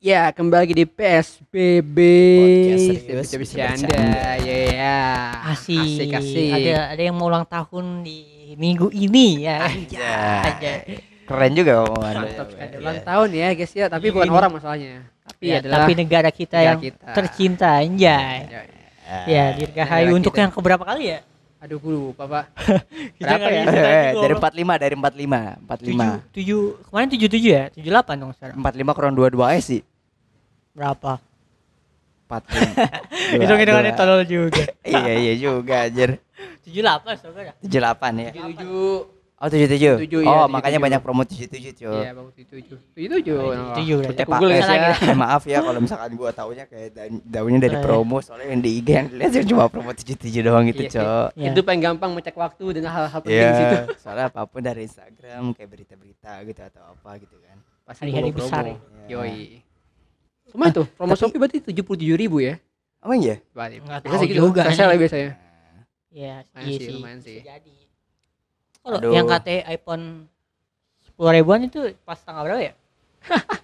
Ya, kembali lagi di PSBB. Podcast serius, bercanda. bercanda. Ya, ya. Asik. Asik, asik. Ada ada yang mau ulang tahun di minggu ini ya. Anjay. Anjay. Keren juga omongan. Mantap sekali. Iya. Ulang tahun ya, guys ya. Tapi Ini- bukan ini. orang masalahnya. Tapi Ya, adalah tapi negara kita negara yang kita. tercinta anjay. Ya, Ya, dirgahayu Negara untuk kita. yang keberapa kali ya? Aduh, gue lupa, Pak. Kita Berapa ya? dari goblok. 45 dari 45 45 tujuh tujuh kemarin tujuh tujuh ya tujuh delapan dong sekarang 45 kurang 22 aja sih berapa 45 hitung hitungannya tolol juga iya iya juga anjir tujuh delapan saudara 78 ya Tujuh. oh 77 Tujuh, oh iya, makanya 77. banyak promo 77 cuy Iya, bagus tujuh. Tujuh tujuh. Oh, tujuh, Nah. Cek Google guys Salah ya. kita. Eh, maaf ya kalau misalkan gua taunya kayak da- daunnya dari Eh. promo soalnya yang di IG yang dilihat sih cuma promo 77 doang gitu Iya, cok Ya. Itu paling gampang ngecek waktu dan hal-hal penting Iya, di situ. soalnya apa pun dari Instagram kayak berita-berita gitu atau apa gitu kan. Pasti Hari-hari besar ya. Yoi. Cuma itu promo tapi- Shopee berarti tujuh puluh tujuh ribu ya? Emang iya? Berarti. Nggak Biasa tahu sih gitu. juga, Saya lah biasanya. Iya, iya sih, sih. lumayan sih. Jadi. Kalau yang kata iPhone sepuluh ribuan itu pas tanggal berapa ya?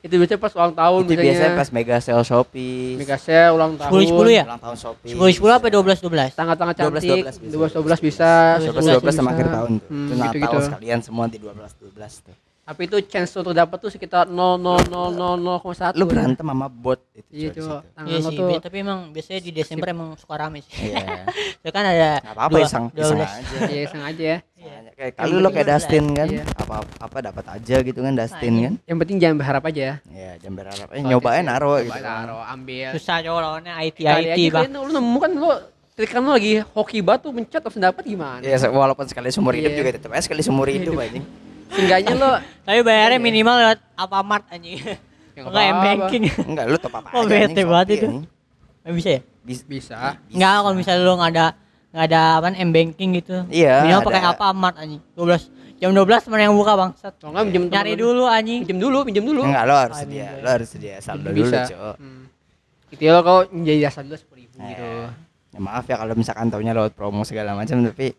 Itu biasanya pas ulang tahun Itu biasanya pas mega sale Shopee. Mega sale ulang tahun. 10 10 ya? Ulang tahun Shopee. Sepuluh sepuluh apa dua belas dua belas? Tanggal-tanggal 12, cantik. 12 bisa. 12 12 bisa. 12 12 sama akhir tahun tuh. Hmm, itu Natal gitu-gitu. sekalian semua di 12 12 tuh. Tapi itu chance untuk dapat tuh sekitar 0,000,0,1. Lu berantem sama bot itu Iya, coba. Tangan Iya lo sih, tuh tapi emang biasanya di Desember emang suka rame sih. Iya. Itu kan ada apa-apa iseng iseng aja. Iya, sengaja ya. Iya. Kayak kali lo kayak Dustin kan, Iya. apa apa dapat aja gitu kan Dustin Nah, kan. Yang penting jangan berharap aja. Iya, jangan berharap. Eh nyobain naro gitu. Kan. naro, ambil. Susah cowok lawannya IT IT aja bang. lu nemu kan lu trik kan lu lagi hoki batu mencet terus dapat gimana? Iya, walaupun sekali seumur hidup Iya. juga tetap aja sekali seumur hidup Hidup. anjing. Seenggaknya lo Tapi bayarnya minimal lewat Alfamart anjing. Ya, nggak Enggak M apa-apa. banking. Enggak, lu top apa Oh, aja bete anjing, banget itu. Nggak bisa ya? Bis- bisa. Enggak, kalau misalnya lu nggak ada nggak ada apa M banking gitu. Iya, Minimal pakai Alfamart anjing. 12 jam 12 teman yang buka bang. Set. Kalau nggak minjem Nyari temen- dulu anjing. Minjem dulu, minjem dulu. Enggak, lo harus sedia. bisa. Lo harus sedia saldo dulu, bisa. Cok. Hmm. Gitu ya lo kalau menjadi dasar dulu sepuluh ribu Eh, gitu. Ya maaf ya kalau misalkan taunya lewat promo segala macam tapi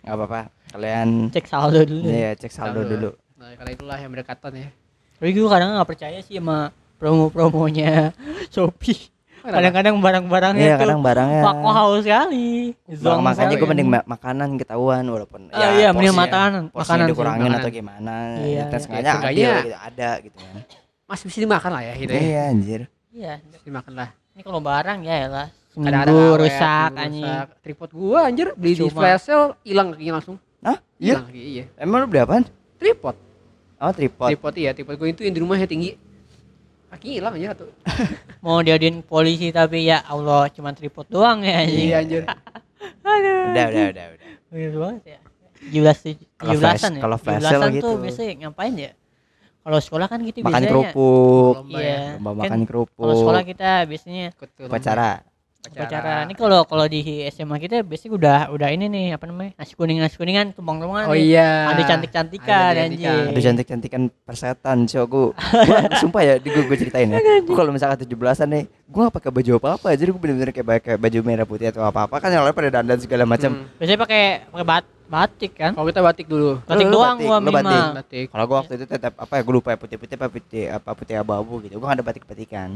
nggak apa-apa. Kalian Cek saldo dulu. Iya, cek saldo dulu. Nah, karena itulah yang berdekatan ya. Tapi gue kadang nggak percaya sih sama promo-promonya Shopee. Kadang-kadang barang-barangnya Iya, tuh kadang barangnya. Pak wow sekali. Bang, Zong makanya gue mending ma- makanan ketahuan walaupun ya, Ah, iya, mending porsinya- makanan, makanan dikurangin makanan. atau gimana. Iya, ya, iya. sengaja Ya, gitu, ada gitu kan. Masih bisa dimakan lah ya gitu ya. Iya anjir. Iya. Bisa dimakan lah. Ini kalau barang ya lah. Kadang-kadang Seminggu rusak anjing. rusak. Tripod gua anjir beli di flash sale hilang kakinya langsung. Hah? Iya. Hilang kaki, iya. Emang lu beli apaan? Tripod. Oh, tripod. Tripod iya, tripod gua itu yang di rumahnya tinggi. Kaki hilang aja satu. Mau diaduin polisi tapi ya Allah cuma tripod doang ya anjing. Iya anjir. Aduh. Udah, udah, udah, udah. Bener banget ya. 17 Kalau 17 flash- an ya. kalau flash 17-an sale tuh gitu. biasanya ngapain ya? Kalau sekolah kan kita Makan biasanya kerupuk, Lomba Iya. ya. lomba Kan makan kerupuk. Kalau sekolah kita biasanya Ikut ke lomba. Upacara. upacara. Ini kalau kalau di SMA kita biasanya udah udah ini nih apa namanya? Nasi kuning nasi kuningan tumpang tumpangan Oh iya. Ada cantik-cantikan Ada anjing. Aduh cantik-cantikan persetan cok gua, gua sumpah ya di gua, gua ceritain ya gua kalau misalkan 17-an nih gua gak pakai baju apa-apa jadi gua bener-bener kayak pakai baju merah putih atau apa-apa kan yang lain pada dandan segala macam Hmm. Biasanya pakai pakai bat, batik kan? Kalau kita batik dulu. Batik Lu- doang batik, gua lu batik. minimal. Batik. kalau gua waktu itu tetap apa ya gua lupa ya putih-putih apa putih apa putih abu-abu gitu gua gak ada batik-batikan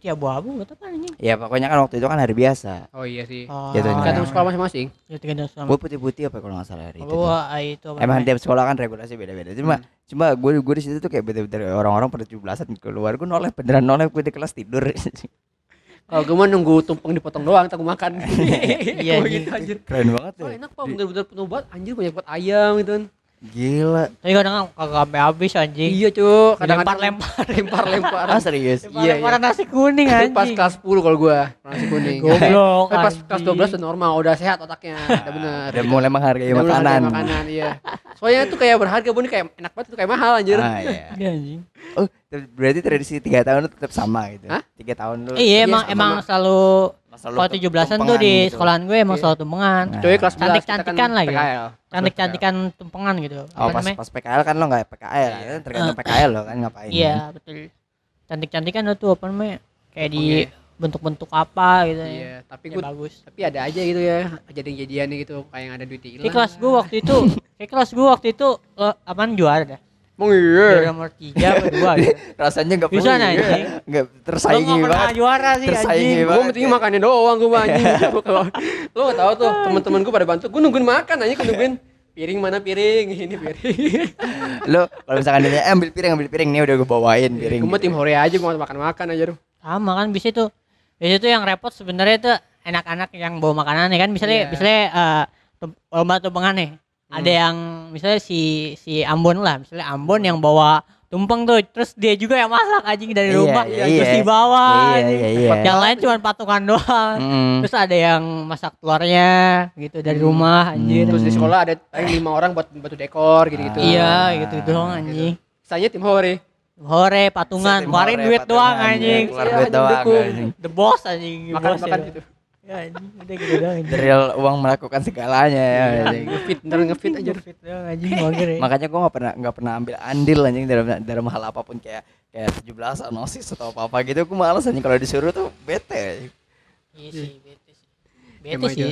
Putih abu-abu buat apa anjing? ya pokoknya kan waktu itu kan hari biasa Oh iya sih. Oh, Jatuhnya. Tergantung sekolah masing-masing. Ya tergantung sama. gua putih-putih apa kalau nggak salah hari itu ah, itu apa Emang tiap sekolah kan regulasi beda-beda. Cuma Hmm. cuma gue gue di situ tuh kayak bener-bener orang-orang pada 17-an keluar gue noleh beneran noleh gue di kelas tidur. Kalau gue mah nunggu tumpeng dipotong doang, tak gue makan. Iya, gitu anjir. Keren banget tuh. Oh enak pak, bener-bener penuh banget. Anjir banyak banget ayam gitu kan. Gila. Tapi kadang kagak sampai habis anjing. Iya cu, Lempar-lempar. lempar-lempar. Ah serius? Iya, Lempar iya. nasi kuning anjing. pas kelas 10 kalau gua nasi kuning. Goblok, Tapi pas kelas anjing. 12 udah normal, udah sehat otaknya, udah bener. Udah mulai menghargai Udah mulai makanan. hargai makanan, iya. Soalnya tuh kayak berharga bun kayak enak banget itu kayak mahal anjir. Ah, iya. Iya anjing. Oh, berarti tradisi tiga tahun lu tetap sama gitu. Hah? Tiga tahun lu. Iya sama. emang emang Selalu kalau tem- 17-an tuh di gitu. sekolahan gue emang Iya. selalu tumpengan. Nah. Coy kelas 11 Cantik-cantikan kita lagi. PKL. Cantik-cantikan tumpengan gitu. Oh, Apa pas namanya? pas PKL kan lo nggak PKL, ya, tergantung PKL lo kan ngapain. Iya, betul. Cantik-cantikan itu apa namanya? Kayak di bentuk-bentuk apa gitu ya. Iya, tapi Ya, gua bagus. tapi ada aja gitu ya kejadian-kejadiannya gitu kayak yang ada di Thailand. Kayak kelas gue waktu itu, kayak kelas gue waktu itu lo apaan juara dah. Emang juara iya. nomor tiga apa dua gitu. Rasanya enggak Bisa anjing. Enggak tersaingi nggak pernah banget. juara sih Tersaingi anjing. banget. Gue penting makannya doang gue anjing. Lo gak tahu tuh teman-teman gue pada bantu. Gue nungguin makan aja, gue nungguin piring mana piring ini piring. Lo kalau misalkan dia eh, ambil piring ambil piring nih udah gue bawain piring. gue mah tim hore aja gue makan-makan aja tuh. Sama kan bisa tuh. Bisa tuh yang repot sebenarnya tuh anak-anak yang bawa makanan ya kan misalnya Iya. misalnya eh, tem- lomba tumpengan nih. Hmm. Ada yang misalnya si si Ambon lah, misalnya Ambon yang bawa tumpeng tuh, terus dia juga yang masak anjing dari Iya, rumah, iya, terus iya. dibawa. Iya, anjing. iya, iya. Yang lain cuma patungan doang. Mm. Terus ada yang masak telurnya gitu dari rumah anjir. Hmm. Terus di sekolah ada paling lima orang buat batu dekor gitu-gitu. Iya, gitu doang anjing. Sisanya tim hore. Hore patungan, keluarin hore, duit doang patungan, anjing. iya, keluar Iya, duit anjing doang anjing. The boss anjing. the boss Makan-makan ya. gitu. Ya udah gitu doang anjing. The real uang melakukan segalanya ya. anjing. Ngefit, bener ngefit aja. Fit doang anjing mager ya. Makanya gue gak pernah nggak pernah ambil andil anjing dalam dalam hal apa pun kayak kayak 17 osis atau apa apa gitu. Gue males anjing kalau disuruh tuh bete. Iya sih, bete sih. Bete sih.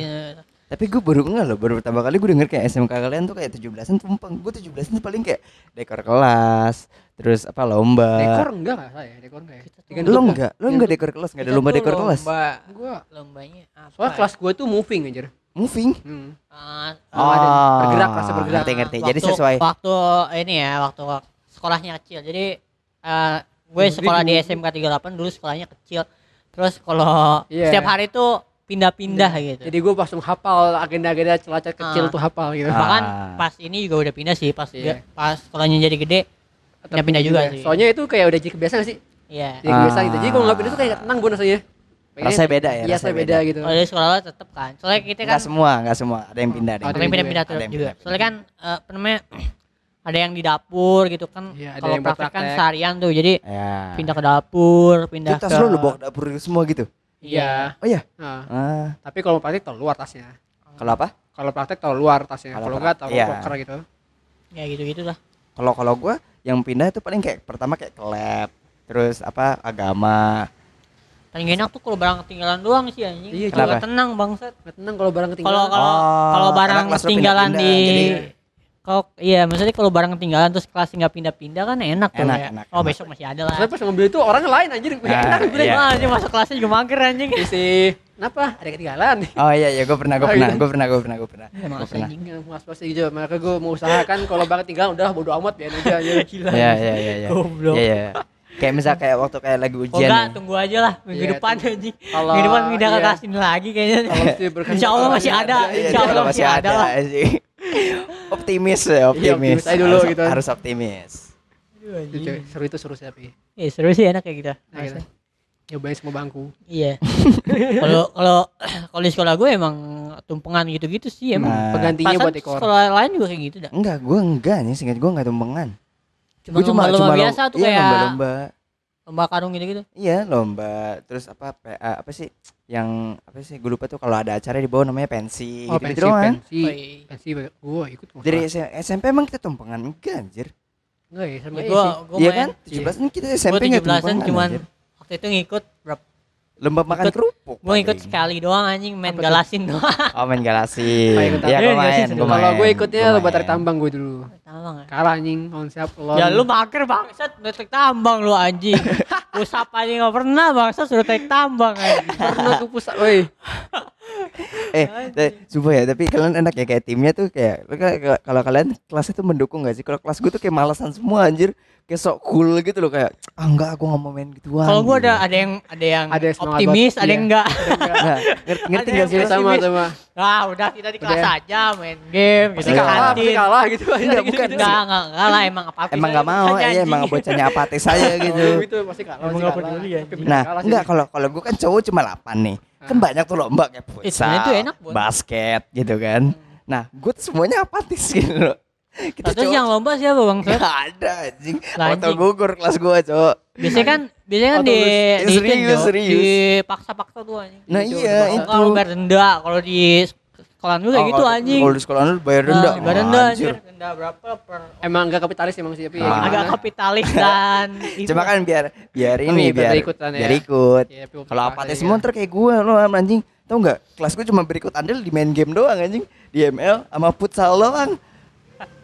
Tapi gue baru enggak loh, baru pertama kali gue denger kayak SMK kalian tuh kayak 17-an tumpeng. Gue 17-an tuh paling kayak dekor kelas, terus apa lomba. Dekor enggak enggak saya, dekor enggak ya. Lo enggak, lo enggak dekor kelas, enggak ada lomba dekor kelas. Lomba, Gua lombanya apa? soalnya kelas gue tuh moving anjir. Moving. Hmm. Ah, Oh, ada bergerak, kelasnya bergerak. Ngerti ngerti. waktu, Jadi sesuai. waktu ini ya, waktu sekolahnya kecil. Jadi eh, gue sekolah di SMK 38 dulu sekolahnya kecil. Terus kalau Iya. setiap hari tuh pindah-pindah gitu. Jadi gue langsung hafal agenda-agenda celacet kecil Ah. tuh hafal gitu. Ah. bahkan pas ini juga udah pindah sih pas Iya. pas sekolahnya jadi gede pindah-pindah juga sih Soalnya itu kayak udah jadi kebiasaan sih? Iya Jadi kebiasaan gitu. Jadi kalau nggak Ah. pindah tuh kayak tenang gue rasanya. Pengennya- Rasanya beda ya, Iya, rasanya beda beda. gitu. kalau dari sekolah lo tetep kan soalnya kita kan Enggak semua, enggak semua. Ada yang pindah, Ada ada yang yang pindah-pindah ada terus yang juga pindah. soalnya kan eh, apa namanya ada yang di dapur gitu kan Iya, ada kalau praktek kan seharian tuh jadi Ya. pindah ke dapur pindah Itu tas ke lu bawa ke dapur semua gitu. Iya. Oh iya. Nah, Ah, tapi kalau praktek taruh luar tasnya. kalau apa? Kalau praktek taruh luar tasnya. Kalau enggak taruh iya. locker gitu. ya gitu gitu lah Kalau kalau gua yang pindah itu paling kayak pertama kayak ke lab, terus apa agama. paling enak tuh kalau barang ketinggalan doang sih anjing Iya, kalau kenapa? tenang bangsat Nggak tenang kalau barang kalau ketinggalan. kalau Oh, kalau barang ketinggalan di jadi- kok iya maksudnya kalau barang ketinggalan terus kelas nggak pindah-pindah kan enak tuh Enak, ya. enak, oh enak. besok masih ada lah Soalnya pas ngambil itu orang lain anjir. Ah, enak gue iya. Anjing masuk kelasnya juga mager anjing. Isi, kenapa? Ada ketinggalan. Oh iya iya, gua pernah, gua Oh, pernah, gitu. gua pernah, gua pernah, gua pernah. Iya, Gua makasih, pernah. anjing. Enggak mas pasti gitu. Maka gue mau usahakan kalau barang ketinggalan udah bodo amat biarin aja anjir. Gila. Iya iya iya iya. Goblok. Iya iya. Kayak misal kayak waktu kayak lagi Oh ujian. enggak, nih. tunggu aja lah minggu Iya, depan anjing. Kalau- Minggu depan pindah ke iya. kelas ini lagi kayaknya. Insya Allah masih ada. Iya, Insya Allah masih ada lah. sih. optimis ya, optimis. optimis aja dulu harus, gitu. Harus optimis. Aduh, seru itu seru sih tapi. Iya, seru sih enak kayak gitu. Nah, gitu. Nyobain semua bangku. Iya. Kalau kalau kalau di sekolah gue emang tumpengan gitu-gitu sih emang. Nah, Penggantinya buat dekor. Sekolah lain juga kayak gitu dah. enggak, gua enggak nih, singkat gua enggak tumpengan. Cuma Gua lomba-lomba lom- biasa tuh iya, kayak lomba-lomba. lomba karung gitu-gitu. Iya, lomba. Terus apa PA apa sih yang apa sih gue lupa tuh kalau ada acara di bawah namanya pensi Oh, gitu, pensi, doang. pensi. Oh, iya. Pensi gue ikut. nggak Dari SMP emang kita tumpengan enggak anjir. enggak ya sama Ya, iya Iya kan? 17 kan kita SMP Gue enggak 17-an tumpengan. cuman anjir. waktu itu ngikut berapa? Lomba makan ikut- kerupuk. Gue ikut paling. sekali doang anjing main Apa tuh? galasin doang. Oh main galasi. Oh, ikut Iya gue Iya, main. Kalau gue ikutnya Gua lomba tarik tambang gue dulu. Tambang ya? Kalah anjing, on siap lo. Ya lu mager bangsat udah tarik tambang lu anjing. Usap aja gak pernah bangsat suruh tarik tambang anjing. pernah ke pusat, woi. Eh, tapi- sumpah ya, tapi kalian enak ya kayak timnya tuh kayak kalau kalian kelasnya tuh mendukung gak sih? Kalau kelas gue tuh kayak malasan semua anjir. Kayak sok cool gitu loh kayak ah enggak aku nggak mau main gituan. Kalau gua gitu. ada ada yang ada yang Ada yang optimis, banget, ada yang iya. enggak. Ngerti, ngerti Ada gak yang sih? Iya sama sama. Ah, udah kita di kelas aja main game Pasti gitu di kalah, pasti kalah gitu. Enggak, bukan. Enggak, enggak kalah emang apa Emang nggak mau, iya emang bocahnya apatis aja gitu. Itu pasti kalah, Emang pasti nggak peduli, bener Nah, enggak kalau kalau gue kan cowok cuma 8 nih. Kan banyak tuh lomba kayak futsal, basket gitu kan. Nah, gue tuh semuanya apatis gitu loh. Kita Terus yang lomba siapa bang? Gak ada anjing. Anjing. gugur kelas gua, Cok. Biasanya kan biasanya kan di di serius, itu, serius. dipaksa-paksa tuh anjing. Nah, Itu, iya itu. Kalau bayar denda, kalau di sekolah juga Oh, gitu anjing. Kalau di sekolah lu bayar denda. Nah, bayar denda anjir. Denda berapa per Emang enggak kapitalis emang sih tapi ya Ah. agak kapitalis dan itu. Cuma kan biar biar Oh, ini biar ya. biar ikut. Iya, Kalau apatis ya. semua ntar kayak gua lo anjing. Tahu nggak? Kelas gua cuma berikut andil di main game doang anjing. Di ML sama futsal doang.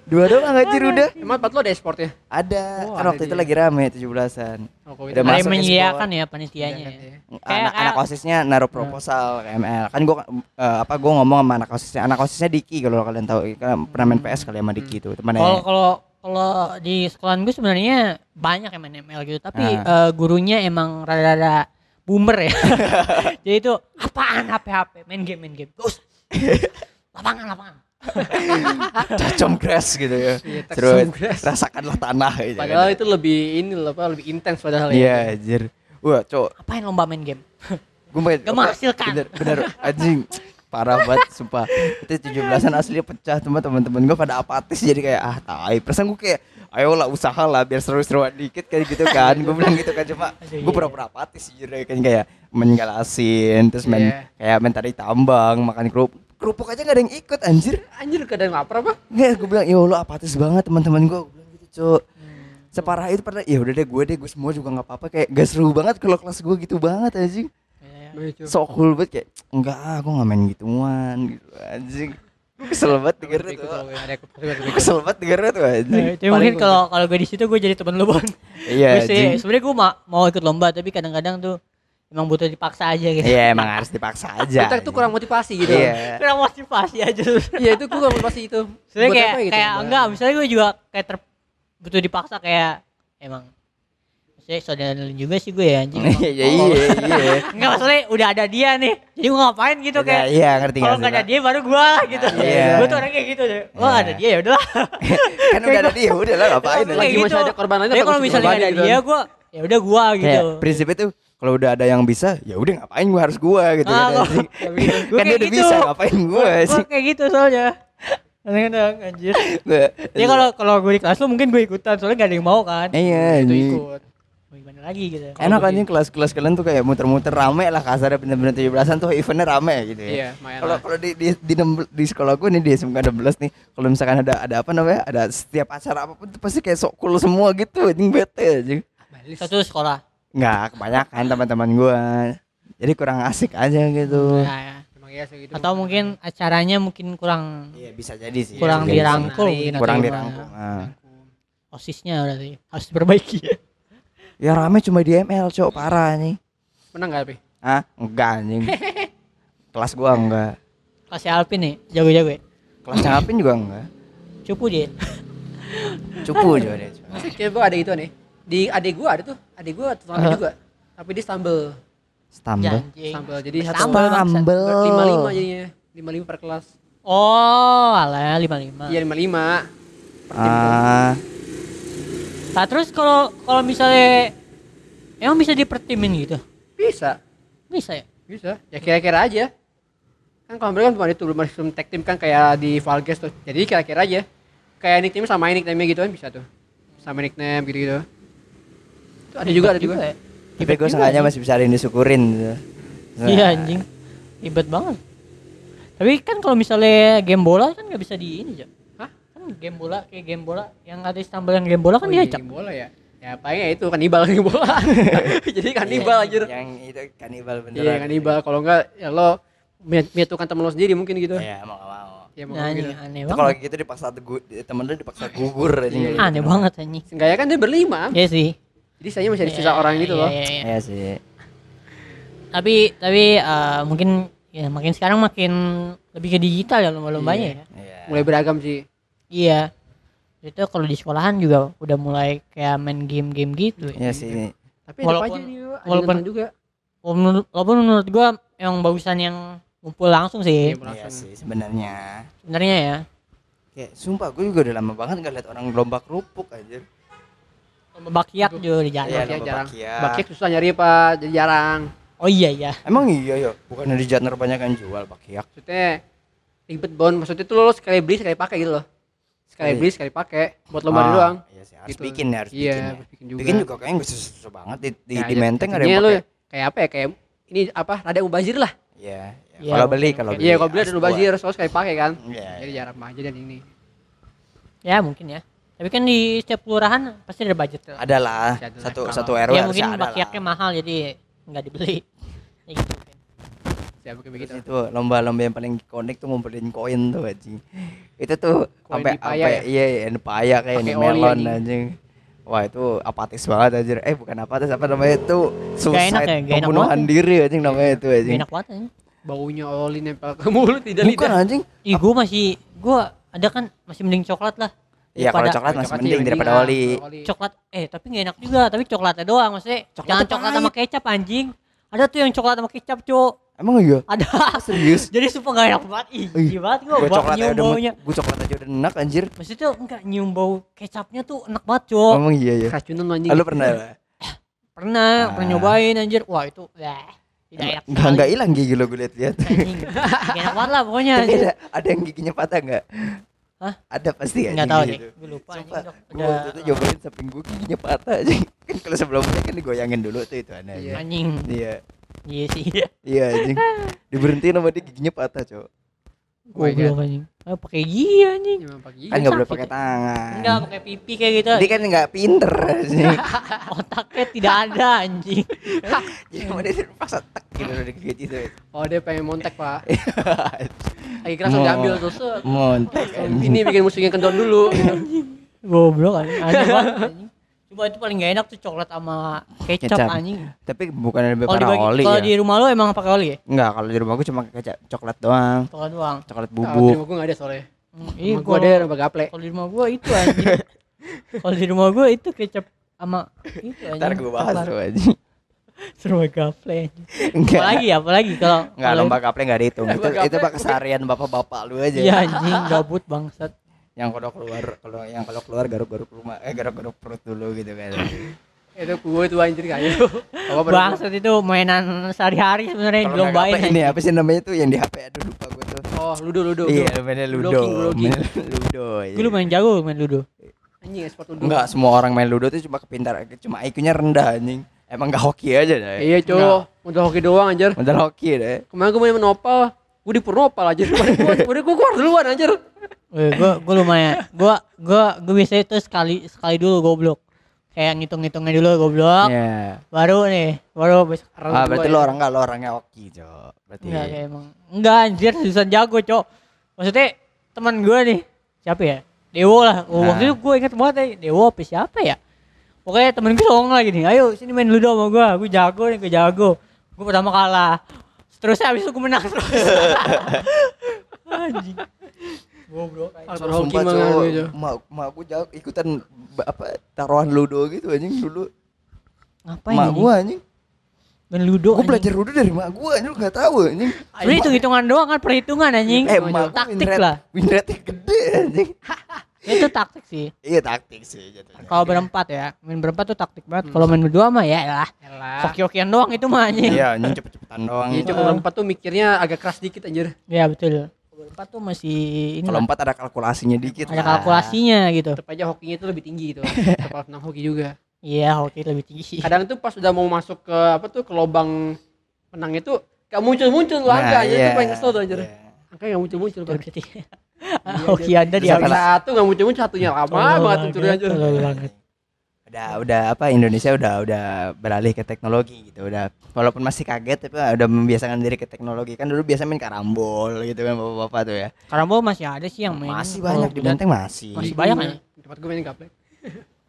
Dua doang anjir udah. Emang tempat lu ada e-sport ya? Ada. Oh, kan ada waktu itu dia. lagi rame 17-an. Oh, kok Udah itu Ada masuk yang menyediakan e-sport. ya panitianya. Ya. kan, ya. Anak anak osisnya naruh proposal ke ML kan gua eh, apa gua ngomong sama anak osisnya anak osisnya Diki kalau kalian tahu kan pernah main PS kali sama Diki itu temannya Kalau kalau kalau di sekolahan gue sebenarnya banyak yang main ML gitu, tapi Ah. eh, gurunya emang rada-rada boomer ya. Jadi itu apaan HP-HP, main game main game. Terus lapangan lapangan. cacom grass gitu ya Iya, terus rasakanlah tanah gitu Padahal kan. itu lebih ini loh, apa lebih intens padahal ya. iya anjir wah cok Apain lomba main game? gue main Gak menghasilkan. bener, bener anjing parah banget sumpah itu 17-an asli pecah teman teman-teman gue pada apatis jadi kayak ah tai perasaan gue kayak ayolah usaha lah biar seru-seruan dikit kayak gitu kan gue bilang gitu kan cuma Aduh, gue iya. pura-pura apatis jujur ya, kan kayak main galasin terus main Iya. kayak main tarik tambang makan kerupuk kerupuk aja gak ada yang ikut anjir. Anjir kadang lapar apa? Nggak, gue bilang ya Allah apatis banget teman-teman gue gue bilang gitu cok separah itu pada ya udah deh gue deh gue semua juga nggak apa-apa. Kayak gak seru banget kalau kelas gue gitu banget anjing. Iya. so cool banget kayak enggak ah gue nggak main gituan gitu anjing. Gue kesel banget dengernya Ikut tuh. kesel banget dengernya tuh anjing. Tapi mungkin kalau kalau gue di situ gue jadi temen lu bon. iya Gue sih, anjing. Sebenarnya gue ma- mau ikut lomba tapi kadang-kadang tuh emang butuh dipaksa aja gitu. iya emang harus dipaksa aja Kita tuh kurang motivasi gitu. iya Kurang motivasi aja. Iya itu gue kurang motivasi itu. Sebenarnya Buat kayak gitu? kayak Buat- enggak, misalnya gue juga kayak ter butuh dipaksa kayak emang saya saudara juga sih gue ya anjing. iya iya iya Enggak maksudnya udah ada dia nih. Jadi gue ngapain gitu Iya, kayak iya ngerti kalau nggak nggak ada dia baru gue gitu. Iya. Gue tuh orang kayak gitu deh. Wah Iya. ada dia ya udahlah. Kan udah ada dia udah lah ngapain Kayak Lagi masih ada korban apa kalau misalnya ada korbanin dia gitu. gue ya udah gue gitu. kayak prinsipnya tuh kalau udah ada yang bisa ya udah ngapain gue harus gue gitu Ah, kan gua- kan dia udah gitu. bisa ngapain gue Gue sih kayak gitu soalnya. Kadang-kadang anjir. Gua- Ya kalau kalau gue di kelas lu mungkin gue ikutan soalnya gak ada yang mau kan. iya Itu ikut. Gimana lagi gitu. enak kan kelas-kelas kalian tuh kayak muter-muter rame lah kasarnya bener-bener 17-an tuh eventnya rame gitu ya Iya, main kalau lah. kalau di di di, di sekolah gue nih di SMK 16 nih kalau misalkan ada ada apa namanya ada setiap acara apa pun tuh pasti kayak sok cool semua gitu anjing bete anjing. Satu sekolah. Nggak kebanyakan teman-teman gue jadi kurang asik aja gitu Nah, ya. Iya. Atau mungkin acaranya mungkin kurang iya bisa jadi sih kurang sih. dirangkul mungkin kurang dirangkul Nah. Osisnya berarti harus diperbaiki ya. ya rame cuma di ML cok parah nih Menang gak tapi? ah enggak anjing kelas gua enggak Kasih Alpin nih, jago-jago ya. kelas Alpin juga enggak Cupu dia. cupu juga dia gua ada itu nih. Di adik gua ada tuh. Adik gua tetangga juga. Tapi dia stumble. stumble Janji. Stumble. Jadi satu Stumble, lima lima jadinya. Lima lima per kelas. Oh, alah 55. Iya lima lima. Per tim tuh. ah Nah, terus kalau kalau misalnya emang bisa dipertimin gitu? Bisa. Bisa ya? Bisa. Ya kira-kira aja. Kan kalau mereka kan ada itu belum sistem tag team kan kayak di Valges tuh. Jadi kira-kira aja. Kayak nickname sama nickname gitu kan bisa tuh. Sama nickname gitu-gitu. Itu ada juga ada juga. ya? tapi gue sengaja masih bisa ada yang disyukurin gitu. Iya anjing. Ribet banget. Tapi kan kalau misalnya game bola kan nggak bisa di ini. Hah? Kan game bola kayak game bola yang ada stumble yang game bola kan Oh, iya, diacak. game bola ya. Ya paling ya itu kanibal game bola. Jadi kanibal Iya, anjir. yang itu kanibal beneran Iya kanibal kalau enggak ya lo menyat- menyatukan teman lo sendiri mungkin gitu. iya mau gak mau Ya mau Nah, gitu. aneh itu kalau banget. gitu dipaksa temen lu dipaksa gugur. Iya. Aneh banget anjing. Seenggaknya kan dia berlima. Iya sih. Jadi saya masih ada sisa orang gitu loh. Iya, iya, iya. iya sih Tapi tapi eh, mungkin ya makin sekarang makin lebih ke digital ya lomba-lombanya ya. iya Mulai beragam sih. Iya. Itu kalau di sekolahan juga udah mulai kayak main game-game gitu. Ya. iya sih Tapi Walaupun- aja nih, ada walaupun- nonton juga. Walaupun menurut, walaupun menurut gua emang bagusan yang ngumpul langsung sih Iya, iya sih sebenarnya sebenarnya ya. kayak sumpah gue juga udah lama banget gak liat orang lomba kerupuk anjir Lomba bakiak juga di jalan. Iya, Bakiak jarang. bakiak. Bakiak susah nyari apa, jadi jarang. Oh iya iya. emang iya ya bukan di Jatner banyak yang jual bakiak Maksudnya ribet bon, maksudnya tuh lo sekali beli sekali pakai gitu loh. Sekali Iya. beli sekali pakai buat lomba Ah, doang. iya sih harus Gitu. bikin ya harus Iya, bikin ya. harus bikin juga. bikin juga kayaknya gak susah-susah banget di di, Ya, di ya, menteng ada yang pakai kayak apa ya kayak ini apa rada mubazir lah Iya, iya. Iya, kalau beli kalau beli. iya kalau beli ada harus mubazir soalnya sekali pakai kan Iya, jadi iya. jarang aja dan ini Ya mungkin ya. Tapi kan di setiap kelurahan pasti ada budget. tuh. Ada satu Kalau- satu RW ya mungkin bakiaknya mahal jadi nggak dibeli. Ya gitu. Siapa kayak begitu. Itu lomba-lomba yang paling ikonik tuh ngumpulin koin tuh anjing. Itu tuh sampai sampai ya? iya iya di paya kayak oli melon anjing. anjing. Wah itu apatis banget anjir. Eh bukan apatis apa namanya itu suicide enak ya, gak enak pembunuhan diri anjing namanya itu Gak anjing. enak banget anjing. Baunya oli nempel ke mulut tidak Bukan lidah. anjing. Ih, gua masih gua ada kan masih mending coklat lah. Iya kalau Daripada- coklat masih Coklat sih mending daripada ah, oli. coklat eh tapi nggak enak juga tapi coklatnya doang maksudnya Coklat jangan coklat sama kecap anjing ada tuh yang coklat sama kecap cok Emang iya? ada Serius? jadi sumpah gak enak banget ih Ih, gila banget gua Gua bau coklat nyium aja udah baunya gua coklat aja udah enak anjir. maksudnya tuh enggak nyium bau kecapnya tuh enak banget cok Emang iya ya. Keracunan anjing. Ah, Lu pernah? lah? pernah pernah Ah. nyobain anjir wah itu dah tidak enak Enggak enggak hilang gigi lo gue lihat-lihat. anjing Gak enak banget lah pokoknya ada, ada yang giginya patah enggak? Hah? Ada pasti nggak anjing tahu gitu. deh gue lupa Sumpah, gua waktu itu nyobain samping gue giginya patah aja. kan kalau sebelumnya kan digoyangin dulu tuh itu aneh. Iya. anjing Iya. iya sih Iya anjing. Diberhentiin sama dia giginya patah, Cok. Oh my goblok anjing ah pakai gigi anjing. Kan enggak boleh pakai tangan. enggak pakai pipi kayak gitu Dia kan enggak pinter anjing. otaknya tidak ada anjing Jadi mau dia paksa tek gitu udah digigit itu. Oh dia pengen montek pak. Lagi keras Mau. diambil terus. Montek. Ini bikin musuhnya kendor dulu. goblok anjing aneh banget anjing coba itu paling gak enak tuh coklat sama kecap, Kecap. anjing Tapi bukan lebih parah oli kalau ya. di rumah lo emang pakai oli ya Enggak, kalau di rumah gue cuma kecap coklat doang. coklat doang Coklat Bubuk. bubuk. gue gak ada soalnya. Hmm, iya Rumah gue gua ada nambah gaple. kalau di rumah gua itu anjing kalau di rumah gua itu kecap sama itu anjing Ntar gue bahas tuh anjing. serba gaple anjing Enggak. apalagi ya apalagi kalau Enggak, kalau- lomba gaple enggak dihitung. Itu itu keseharian bapak-bapak lu aja. iya anjing gabut bangsat Yang kalau keluar kalau yang kalau keluar garuk-garuk rumah eh garuk-garuk perut dulu gitu kan. Itu gue tuh anjir kayak. Bangsat itu mainan sehari-hari sebenarnya dilombain gaple ini apa sih namanya tuh yang di HP aduh lupa gue tuh. Oh ludo ludo. Iya, ludo. mainnya Ludo Ludo. Ludo. Main Ludo. iya. gue lumayan jago main ludo Anjing ekspor ludo. Enggak, semua orang main Ludo tuh cuma kepintar cuma IQ-nya rendah anjing. Emang gak hoki aja deh. Iya cowok. Udah hoki doang anjir. Modal hoki deh. Kemarin gue main menopal. Gue di Purnopal anjir. Udah gue keluar duluan anjir. Gue gue lumayan gue gue gue biasa itu sekali sekali dulu goblok. Kayak ngitung-ngitungnya dulu goblok Iya. baru nih baru besok Ah, berarti lo orang enggak lo orangnya hoki, Cok. Berarti. enggak kayak emang enggak anjir susah jago cok. Maksudnya teman gue nih siapa ya? Dewo lah. Oh, Nah. waktu itu gue inget banget ya Dewo apa siapa ya? Pokoknya temen gue songong lagi nih ayo sini main ludo sama gue gue jago nih gue jago. Gue pertama kalah. Terusnya habis itu gue menang terus. Anjing goblok Sumpah, hoki itu. Mak, mak gue jago ikutan apa taruhan ludo gitu anjing dulu. ngapain mak gue anjing. main ludo Gue belajar ludo dari mak gue anjing lu enggak tahu anjing. Ini hitung hitungan doang kan perhitungan anjing. Eh, mak gua taktik win rate- lah. Win rate gede anjing. Itu taktik sih. Iya taktik sih jatuhnya. Kalau berempat ya, main berempat tuh taktik banget. Kalau main berdua mah ya lah. Elah. Hoki-hokian doang itu mah anjing. Iya, anjing cepet-cepetan doang. Iya cuma berempat tuh mikirnya agak keras dikit anjir. Iya betul. Kalau berempat tuh masih ini Kalau empat ada kalkulasinya dikit. ada lah. kalkulasinya gitu. Tetap aja hokinya itu lebih tinggi gitu. Tetap menang hoki juga. Iya, hoki lebih tinggi sih. Kadang tuh pas udah mau masuk ke apa tuh ke lubang menang itu gak muncul-muncul angka anjir iya, itu paling kesel tuh anjir. iya. Angka gak muncul-muncul. Berarti hoki Anda apa Satu gak muncul-muncul satunya lama banget munculnya anjir. Udah udah apa Indonesia udah udah beralih ke teknologi gitu. Udah walaupun masih kaget tapi udah membiasakan diri ke teknologi. Kan dulu biasa main karambol gitu kan bapak-bapak tuh ya. Karambol masih ada sih yang main. Masih banyak di Benteng masih. Masih banyak kan ya? Tempat gue main gaplek.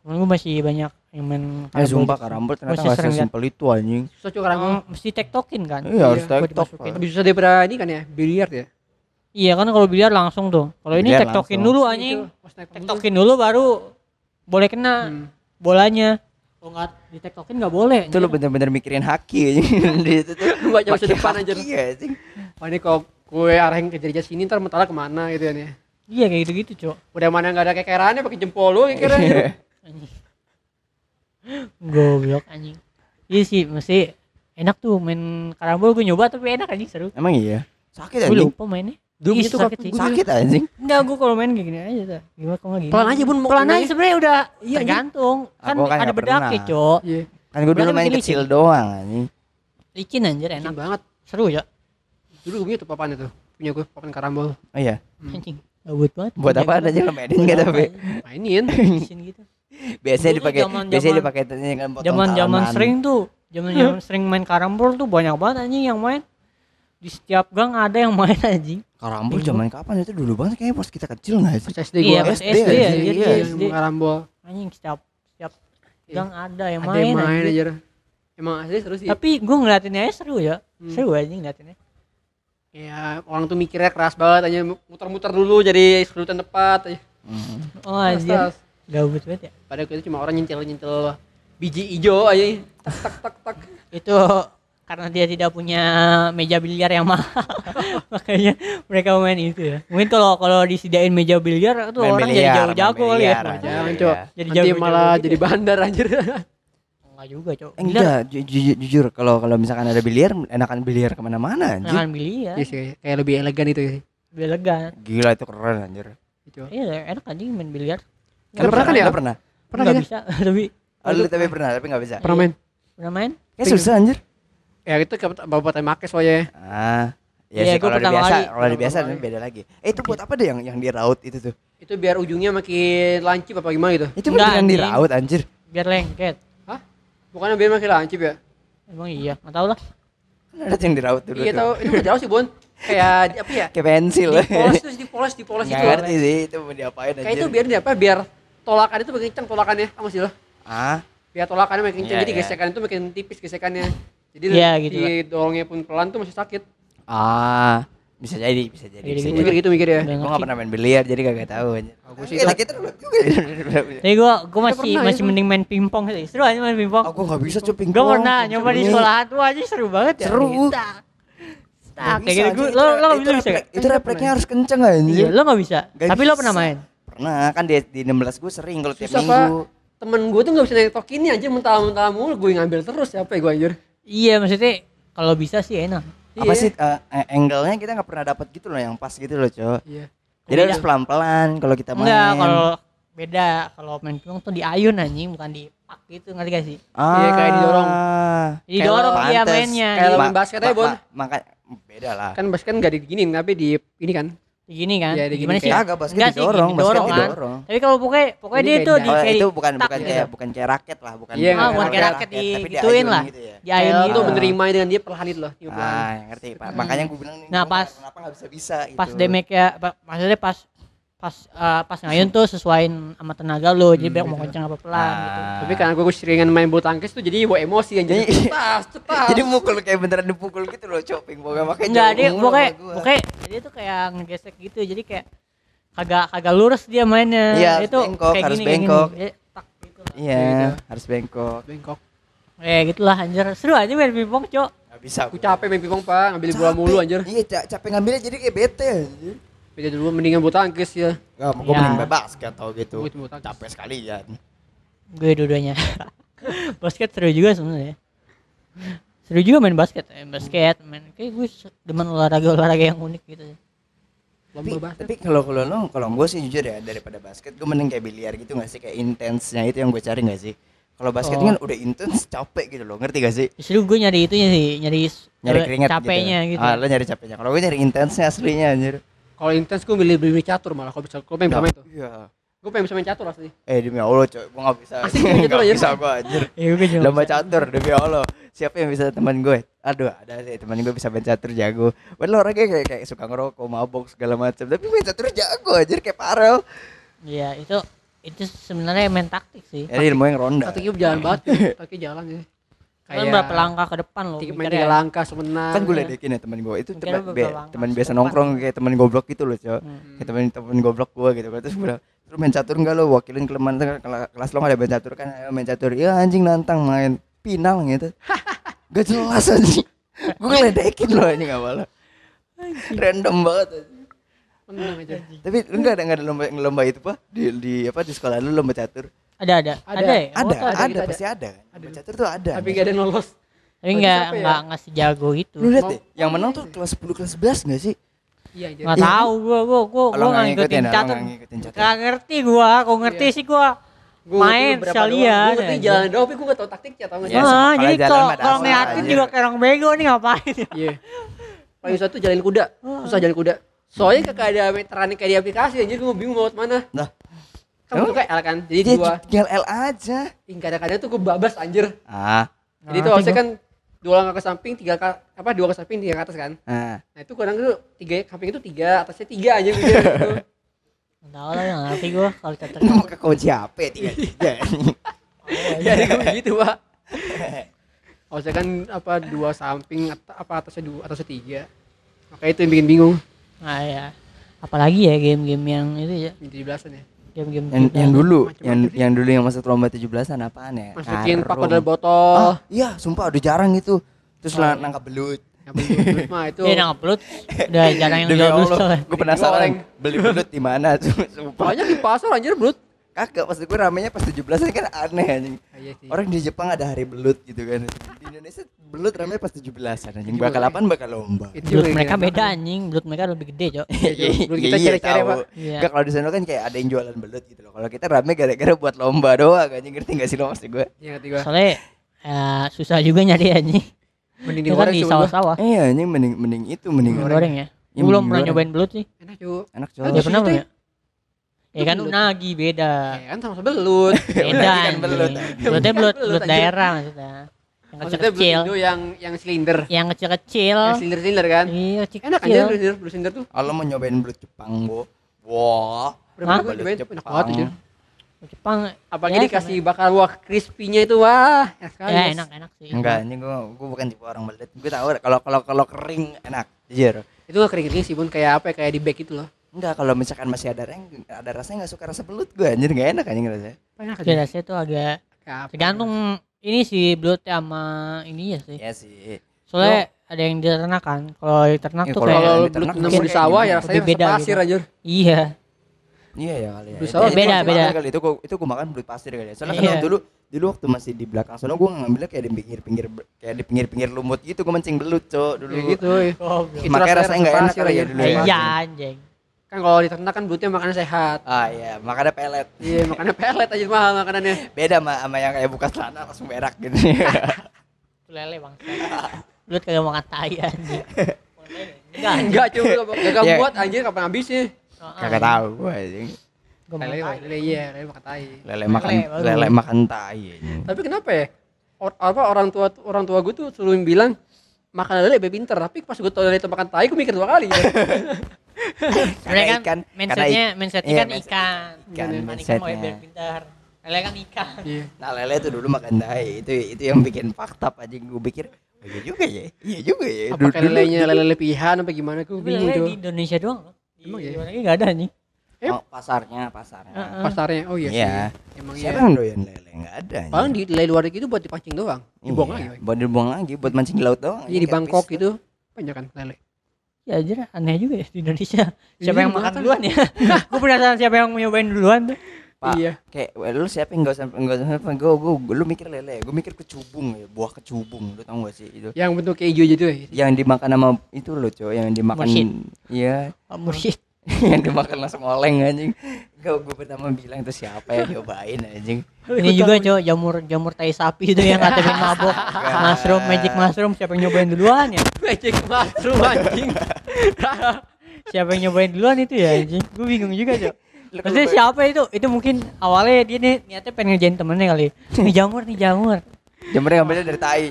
Gue masih banyak yang main Eh sumpah gitu. karambol ternyata Masih sering liat. sesimpel itu anjing. Susah cuy karambol. Oh, mesti tektokin kan? Iya harus Iya, dimasukin. Lebih susah daripada ini kan ya, biliar ya. Iya kan kalau biliar langsung tuh. Kalau ini tektokin dulu Itu, anjing. Tektokin dulu baru boleh kena Hmm. Bolanya. Kalau nggak ditektokin nggak boleh. Itu lu bener-bener mikirin haki anjing. Di itu tuh. Baca masa pakai depan anjir. haki ya, anjing. Wah ini kalau gue arahin ke jari sini ntar mentala ke mana gitu ya. Iya kayak gitu-gitu, Cok. Udah mana nggak ada kekerannya pakai jempol lu kekerannya. Anjing. Goblok anjing. Iya sih, mesti enak tuh main karambol gue nyoba tapi enak anjing seru. Emang iya. Sakit Gue anjing. lupa mainnya. Dulu Ih, itu sakit gue Sakit anjing. Enggak, gue kalau main kayak gini aja tuh. Gimana kok gini? Pelan aja bun mau Pelan aja ya. sebenarnya udah Iya, tergantung. Kan Aku kan ada bedaknya. Cok. Iya. Kan gue dulu Berarti main kecil licin. doang anjing. Licin anjir Enak enak. banget. Seru ya. Dulu gue punya tuh papan itu. Punya gue papan karambol. Oh iya. Hmm. Anjing. Gabut banget. Buat apa aja lo mainin enggak tapi. Mainin. Licin gitu. Biasanya dipakai zaman- biasanya zaman- dipakai kan potong Zaman-zaman sering tuh, zaman-zaman sering main karambol tuh banyak banget anjing yang main. Di setiap gang ada yang main anjing. Karambol zaman kapan itu dulu banget kayaknya pas kita kecil nggak sih? Pas SD Iya, gua SD SD ya, iya, yang SD. karambol. Anjing setiap setiap Iya. gang ada yang Ada main. yang main aja. Emang asli seru sih. Tapi gua ngeliatinnya aja seru ya. Hmm. Seru anjing ngeliatinnya. Ya, orang tuh mikirnya keras banget aja muter-muter dulu jadi serutan tepat aja. Hmm. Oh anjir. Gabut banget ya. Padahal itu cuma orang nyentil-nyentil biji ijo aja. Tak tak tak tak. Itu karena dia tidak punya meja biliar yang mahal. Makanya mereka main itu ya. Mungkin kalau kalau disediain meja biliar tuh Main orang jadi biliar, jago-jago main kali ya. Jangan, Iya. Cok. Jadi Nanti jago-jago malah gitu jadi ya. bandar anjir. Enggak juga, Cok. Eh, Enggak, ju- ju- jujur kalau kalau misalkan ada biliar, enakan biliar ke mana-mana anjir. Jangan biliar. Iya sih, kayak lebih elegan itu sih. Lebih elegan. Gila itu keren anjir. Gitu. Iya, enak anjing main biliar. Kan pernah kan ya? Pernah? Pernah Nggak kita? bisa, tapi Oh, tapi pernah, tapi nggak bisa. Pernah main? pernah main? Kayak susah anjir. Ya itu ke bawa make soalnya. Ah, ya Iya, sih kalau di biasa, kalau di biasa beda lagi. Eh itu buat apa deh yang yang di raut itu tuh? Itu biar ujungnya makin lancip apa gimana gitu. Itu Enggak, beneran di anjing. raut anjir. Biar lengket. Hah? Bukannya biar makin lancip ya? Emang iya, nggak tahu lah. Kan ada yang di raut dulu Iya tahu, itu nggak jauh sih, Bon. Kayak di- apa ya? Kayak pensil. Dipoles terus dipoles dipoles itu. ngerti sih itu mau diapain anjir. Kayak itu biar di apa? Biar tolakan itu makin kencang tolakannya, kamu sih lo. Ah, Biar tolakannya makin kencang, Iya, jadi iya. gesekan itu makin tipis gesekannya. Jadi Iya, gitu lah. didorongnya pun pelan tuh masih sakit. ah, bisa jadi, bisa jadi. Jadi Bisa gitu. Mikir jadi. gitu mikir ya. Gue gak pernah main biliar jadi kagak tahu anjir. Aku sih lagi itu dulu juga. Tapi gua gua masih pernah masih itu. mending main pingpong sih. Seru aja main pingpong. Aku gak bisa cuping. Gua pernah nyoba di sekolahan tuh aja seru banget ya. Seru. Tak. Kayak gitu. Gua- Lo lo nggak bisa bisa? Itu refleksnya harus kenceng anjir. Iya, lo nggak bisa. Tapi lo pernah main. Pernah kan di, di 16 gue sering kalau tiap minggu. Temen gue tuh gak bisa netokinnya aja mentah-mentah mulu gue ngambil terus siapa ya gue anjir. Iya, maksudnya kalau bisa sih enak. Apa Iya. sih eh, eh, angle-nya kita nggak pernah dapat gitu loh yang pas gitu loh, Cok. Iya. Jadi Beda. harus pelan-pelan kalau kita main. Enggak, kalau beda kalau main pingpong tuh diayun anjing bukan dipak gitu ngerti gak sih? ah, Iya, kayak didorong. Didorong Kayak dia mainnya. Kayak Jadi main basket aja, Bon. Maka beda lah. Kan basket kan gak diginin tapi di ini kan. Gini kan? Iya, digini Gimana sih? Kagak, basket Enggak sih, didorong, basket didorong kan. didorong. Tapi kalau pokoknya pokoknya Ini dia tuh di- di Oh, kayak itu bukan tak bukan gitu. kayak bukan kayak raket lah, bukan. Iya, Ah, bukan kayak raket tapi digituin diayun lah. gitu ya. Diayun Kayak gitu. tuh menerima dengan dia perlahan itu loh. tiup. Ah, ngerti, Pak. Makanya gue bilang nih, Nah, pas- kenapa nggak bisa bisa gitu. Pas damage ya maksudnya pas pas eh, pas ngayun tuh sesuaiin sama tenaga lo jadi biar mau kencang apa pelan gitu. Ah. Tapi karena gue seringan main bulu tangkis tuh jadi bawa emosi anjir. Iya. Cetas, cetas. Jadi mukul kayak beneran dipukul gitu loh, coping boga makanya. Enggak, jauh dia mulu pokoknya pokoknya dia tuh kayak ngegesek gitu. Jadi kayak kagak kagak lurus dia mainnya. Iya, tuh bengkok, kayak harus gini, bengkok. Tak gitu lah. Iya, gitu. harus bengkok. Bengkok. Eh gitulah anjir. Seru aja main pingpong, Cok. Gak bisa. Aku capek main pingpong pak, ngambil bola mulu anjir. Iya, ca- capek ngambilnya jadi kayak bete anjir. Beda dulu mendingan bulu tangkis ya. Gak, mau mending bebas kayak tau gitu. Gua itu bulu tangkis. Capek sekalian. Gue dua-duanya. basket seru juga sebenarnya. Seru juga main basket, eh, basket, main kayak gue demen olahraga-olahraga yang unik gitu. Tapi, Lomba basket. tapi kalau kalau lo, kalau gue sih jujur ya daripada basket, gue mending kayak biliar gitu gak sih kayak intensnya itu yang gue cari gak sih? Kalau basket Oh. kan udah intens capek gitu loh, ngerti gak sih? Justru gue nyari itunya sih, nyari Nyari keringat capeknya gitu. gitu. Ah, lo nyari capeknya. Kalau gue nyari intensnya aslinya anjir. Kalau intens gue milih beli catur malah kalau bisa gue pengen bisa main tuh. Iya. Gue pengen bisa main catur asli. Eh demi Allah coy, gue gak bisa. Asik main catur Gak aja, bisa gue anjir. Ya gue juga Lomba catur demi Allah. Siapa yang bisa teman gue? Aduh, ada sih teman gue bisa main catur jago. Padahal orangnya kayak kayak suka ngerokok, mabok segala macam. Tapi main catur jago anjir kayak Farel. Iya, itu itu sebenarnya main taktik sih. Jadi ilmu yang ronda. Taktiknya jalan banget, taktiknya jalan sih. Kan berapa langkah ke depan lo? Tiga main mikirnya. tiga langkah semenang. Kan gue ledekin ya teman gue. Itu teman be- teman biasa depan. nongkrong kayak teman goblok gitu loh, Cok. Hmm. Kayak teman teman goblok gue gitu. Terus gue bilang, "Lu main catur enggak lo? Wakilin kelemahan kelas kelas lo ada main catur kan? Ayo main catur." Ya anjing nantang main pinal gitu. Gak jelas anjing. gue ngeledekin loh anjing awalnya. Random banget anjing. Menang aja. Tapi lu enggak ada enggak ada lomba lomba itu, Pak? Di di apa di sekolah lu lomba catur? Ada ada. Ada. Ada. ya? Ada, ada, ada, ada. pasti ada. Lomba catur tuh ada. Tapi gak ada yang lolos. Tapi Bagi enggak ya? enggak enggak sejago itu. Lu lihat deh, yang menang tuh kelas 10 kelas 11 enggak sih? Iya aja. Enggak Iya. tahu gua gua gua Lo gua nggak enggak ngikutin, catur. nggak. Enggak ngerti gua, kok ngerti Iya. sih gua. Gua main sekalian. Gua ngerti jalan doang tapi gue gak tau taktiknya tau gak sih? Ya, ah, sekolah jadi kalau mah kalau ngeliatin juga kayak orang bego nih ngapain ya? Iya. Paling susah tuh jalan kuda. Susah jalan kuda. Soalnya kagak ada meteran kayak di aplikasi anjir gue bingung mau mana. Nah, Kan Emang? itu kayak L kan. Jadi dia dua. tinggal L aja. Ih, kadang-kadang tuh gue babas anjir. Ah, Jadi tuh Ngerti harusnya kan dua langkah ke samping tiga ke, apa dua ke samping tiga ke atas kan Nah, nah itu kadang tuh tiga samping itu tiga atasnya tiga aja gitu, gitu. Tahu lah yang ngerti gua kalau kata itu mau ke kunci HP tiga tiga. ya gue begitu pak Maksudnya kan apa dua samping at- apa atasnya dua atasnya tiga makanya itu yang bikin bingung Nah ya. Apalagi ya game-game yang itu ya, yang tujuh belasan ya game-game yang yang dulu, yang sih. yang dulu yang masuk lomba 17-an apaan ya? masukin pak Karung. dalam botol Ah, iya, sumpah udah jarang itu. Terus Oh, iya. nangkap belut. belut mah itu Iya, nangkep belut. Udah jarang yang jual belut gue penasaran beli belut di mana tuh, sumpah. banyak di pasar anjir belut Kagak, pas gue ramenya pas 17 kan aneh anjing. Ah, iya sih. Orang di Jepang ada hari belut gitu kan. Di Indonesia belut ramenya pas 17 anjing. Itu Bakal juga. apaan bakal lomba. Itu Belut mereka beda anjing, belut mereka lebih gede, Cok. Iya, belut kita iya, tahu. Pak. Iya. Enggak kalau di sana kan kayak ada yang jualan belut gitu loh. Kalau kita rame gara-gara buat lomba doang anjing ngerti enggak sih lo maksud gue? Iya ngerti gua. Soalnya ya, susah juga nyari anjing. Mending Itu kan digoreng di sawah-sawah. Iya anjing mending mending itu mending Goreng, ya. Iya, belum pernah nyobain belut sih. Enak cuy. Enak Oh. Ya justru pernah belum ya? Ya kan belut. unagi beda. Ya kan sama belut. Beda kan belut. Belutnya belut, Belut, daerah maksudnya. Yang Maksudnya belut kecil-kecil. itu yang yang silinder. Yang kecil-kecil. Yang silinder-silinder kan. Iya, Enak aja silinder, belut silinder tuh. Kalau mau nyobain belut Jepang, Bo. Wah. Berapa Hah? gua Belut Jepang. enak banget tuh. Jepang. Apalagi ya, dikasih bakar wah crispy-nya itu wah. enak sekali. Ya enak enak sih. Enggak, anjing gua gua bukan tipe orang belut. Gue tahu kalau kalau kalau kering enak. Jujur. Itu gak kering-kering sih pun kayak apa ya, kayak di bag itu loh. Enggak, kalau misalkan masih ada reng, ada rasanya enggak suka rasa belut gue anjir enggak enak anjing rasanya. Enak aja. rasanya tuh agak apa? tergantung ini sih belutnya sama ini ya sih. Ya sih. Soalnya ada yang di ternak kan. Kalau di ternak Ya, tuh kalau kayak Kalau belut nemu mungkin di sawah ya rasanya Lebih beda pasir gitu. aja. iya. Iya ya kali ya. Belut Itu- sawah beda, beda. Kali itu gua itu gua makan belut pasir kali ya. Soalnya Iya. kan dulu dulu waktu masih di belakang sono gua ngambilnya kayak di pinggir-pinggir kayak di pinggir-pinggir lumut gitu gua mancing belut, Cok, dulu. Ya gitu. Itu Makanya rasanya rasa enak kali ya aja. dulu ya. Iya anjing. Kan kalau di ternak kan belutnya makanan sehat. Ah iya, makanya pelet. Iya, makannya pelet aja mahal makanannya. Beda sama, sama yang kayak buka celana langsung berak gitu. Itu lele bang. Belut kagak makan tai anjing. Enggak. Enggak cuy, gak Iya. buat anjir kapan habisnya. Kagak tahu gua anjing. Gua Lele, lele iya, lele makan tai. Lele makan lele makan tai. Tapi kenapa ya? Or- apa orang tua orang tua gue tuh selalu bilang makan lele lebih pinter, tapi pas gue tau lele itu makan tai, gue mikir dua kali. Sebenarnya kan ikan- mindsetnya karena mindsetnya iya, kan mindset- ikan. ikan, Ikan ikan mau mindsetnya. biar pintar. Lele kan ikan. Iya. Nah lele tuh dulu makan tai itu itu yang bikin fakta aja gue pikir oh, iya juga ya iya juga ya Apa lelenya lele lepihan apa gimana? Gue Tapi bingung lele di Indonesia doang Emang ya? negeri enggak ada anjing. oh, pasarnya pasarnya Heeh. Pasarnya, oh iya Iya. sih. Emang siapa iya. yang doyan lele nggak ada. Paling di lele luar itu buat dipancing doang, dibuang Iya, lagi. Buat dibuang lagi buat mancing di laut doang Iya di Bangkok itu banyak kan lele. Ya aja aneh juga ya di Indonesia. Siapa Iya, yang makan duluan ya? Gue penasaran siapa yang nyobain duluan tuh. Pak, Iya. kayak well, lu siapa yang nggak sampai nggak sampai gue gue lu mikir lele gue mikir kecubung ya buah kecubung lu tau gak sih itu Yang bentuk kayak hijau gitu ya. yang dimakan sama itu loh cow yang dimakan Mursyid. iya Pak Mursyid. yang dimakan langsung oleng anjing gue gue pertama bilang itu siapa yang nyobain anjing Ini juga cowok jamur jamur tai sapi itu yang kata bikin mabok. mushroom, magic mushroom siapa yang nyobain duluan ya? Magic mushroom anjing. Siapa yang nyobain duluan itu ya anjing? Gue bingung juga cowok. Lu Maksudnya siapa itu? Itu mungkin awalnya dia nih niatnya pengen ngerjain temennya kali. Nih jamur nih jamur. jamurnya ngambilnya dari tai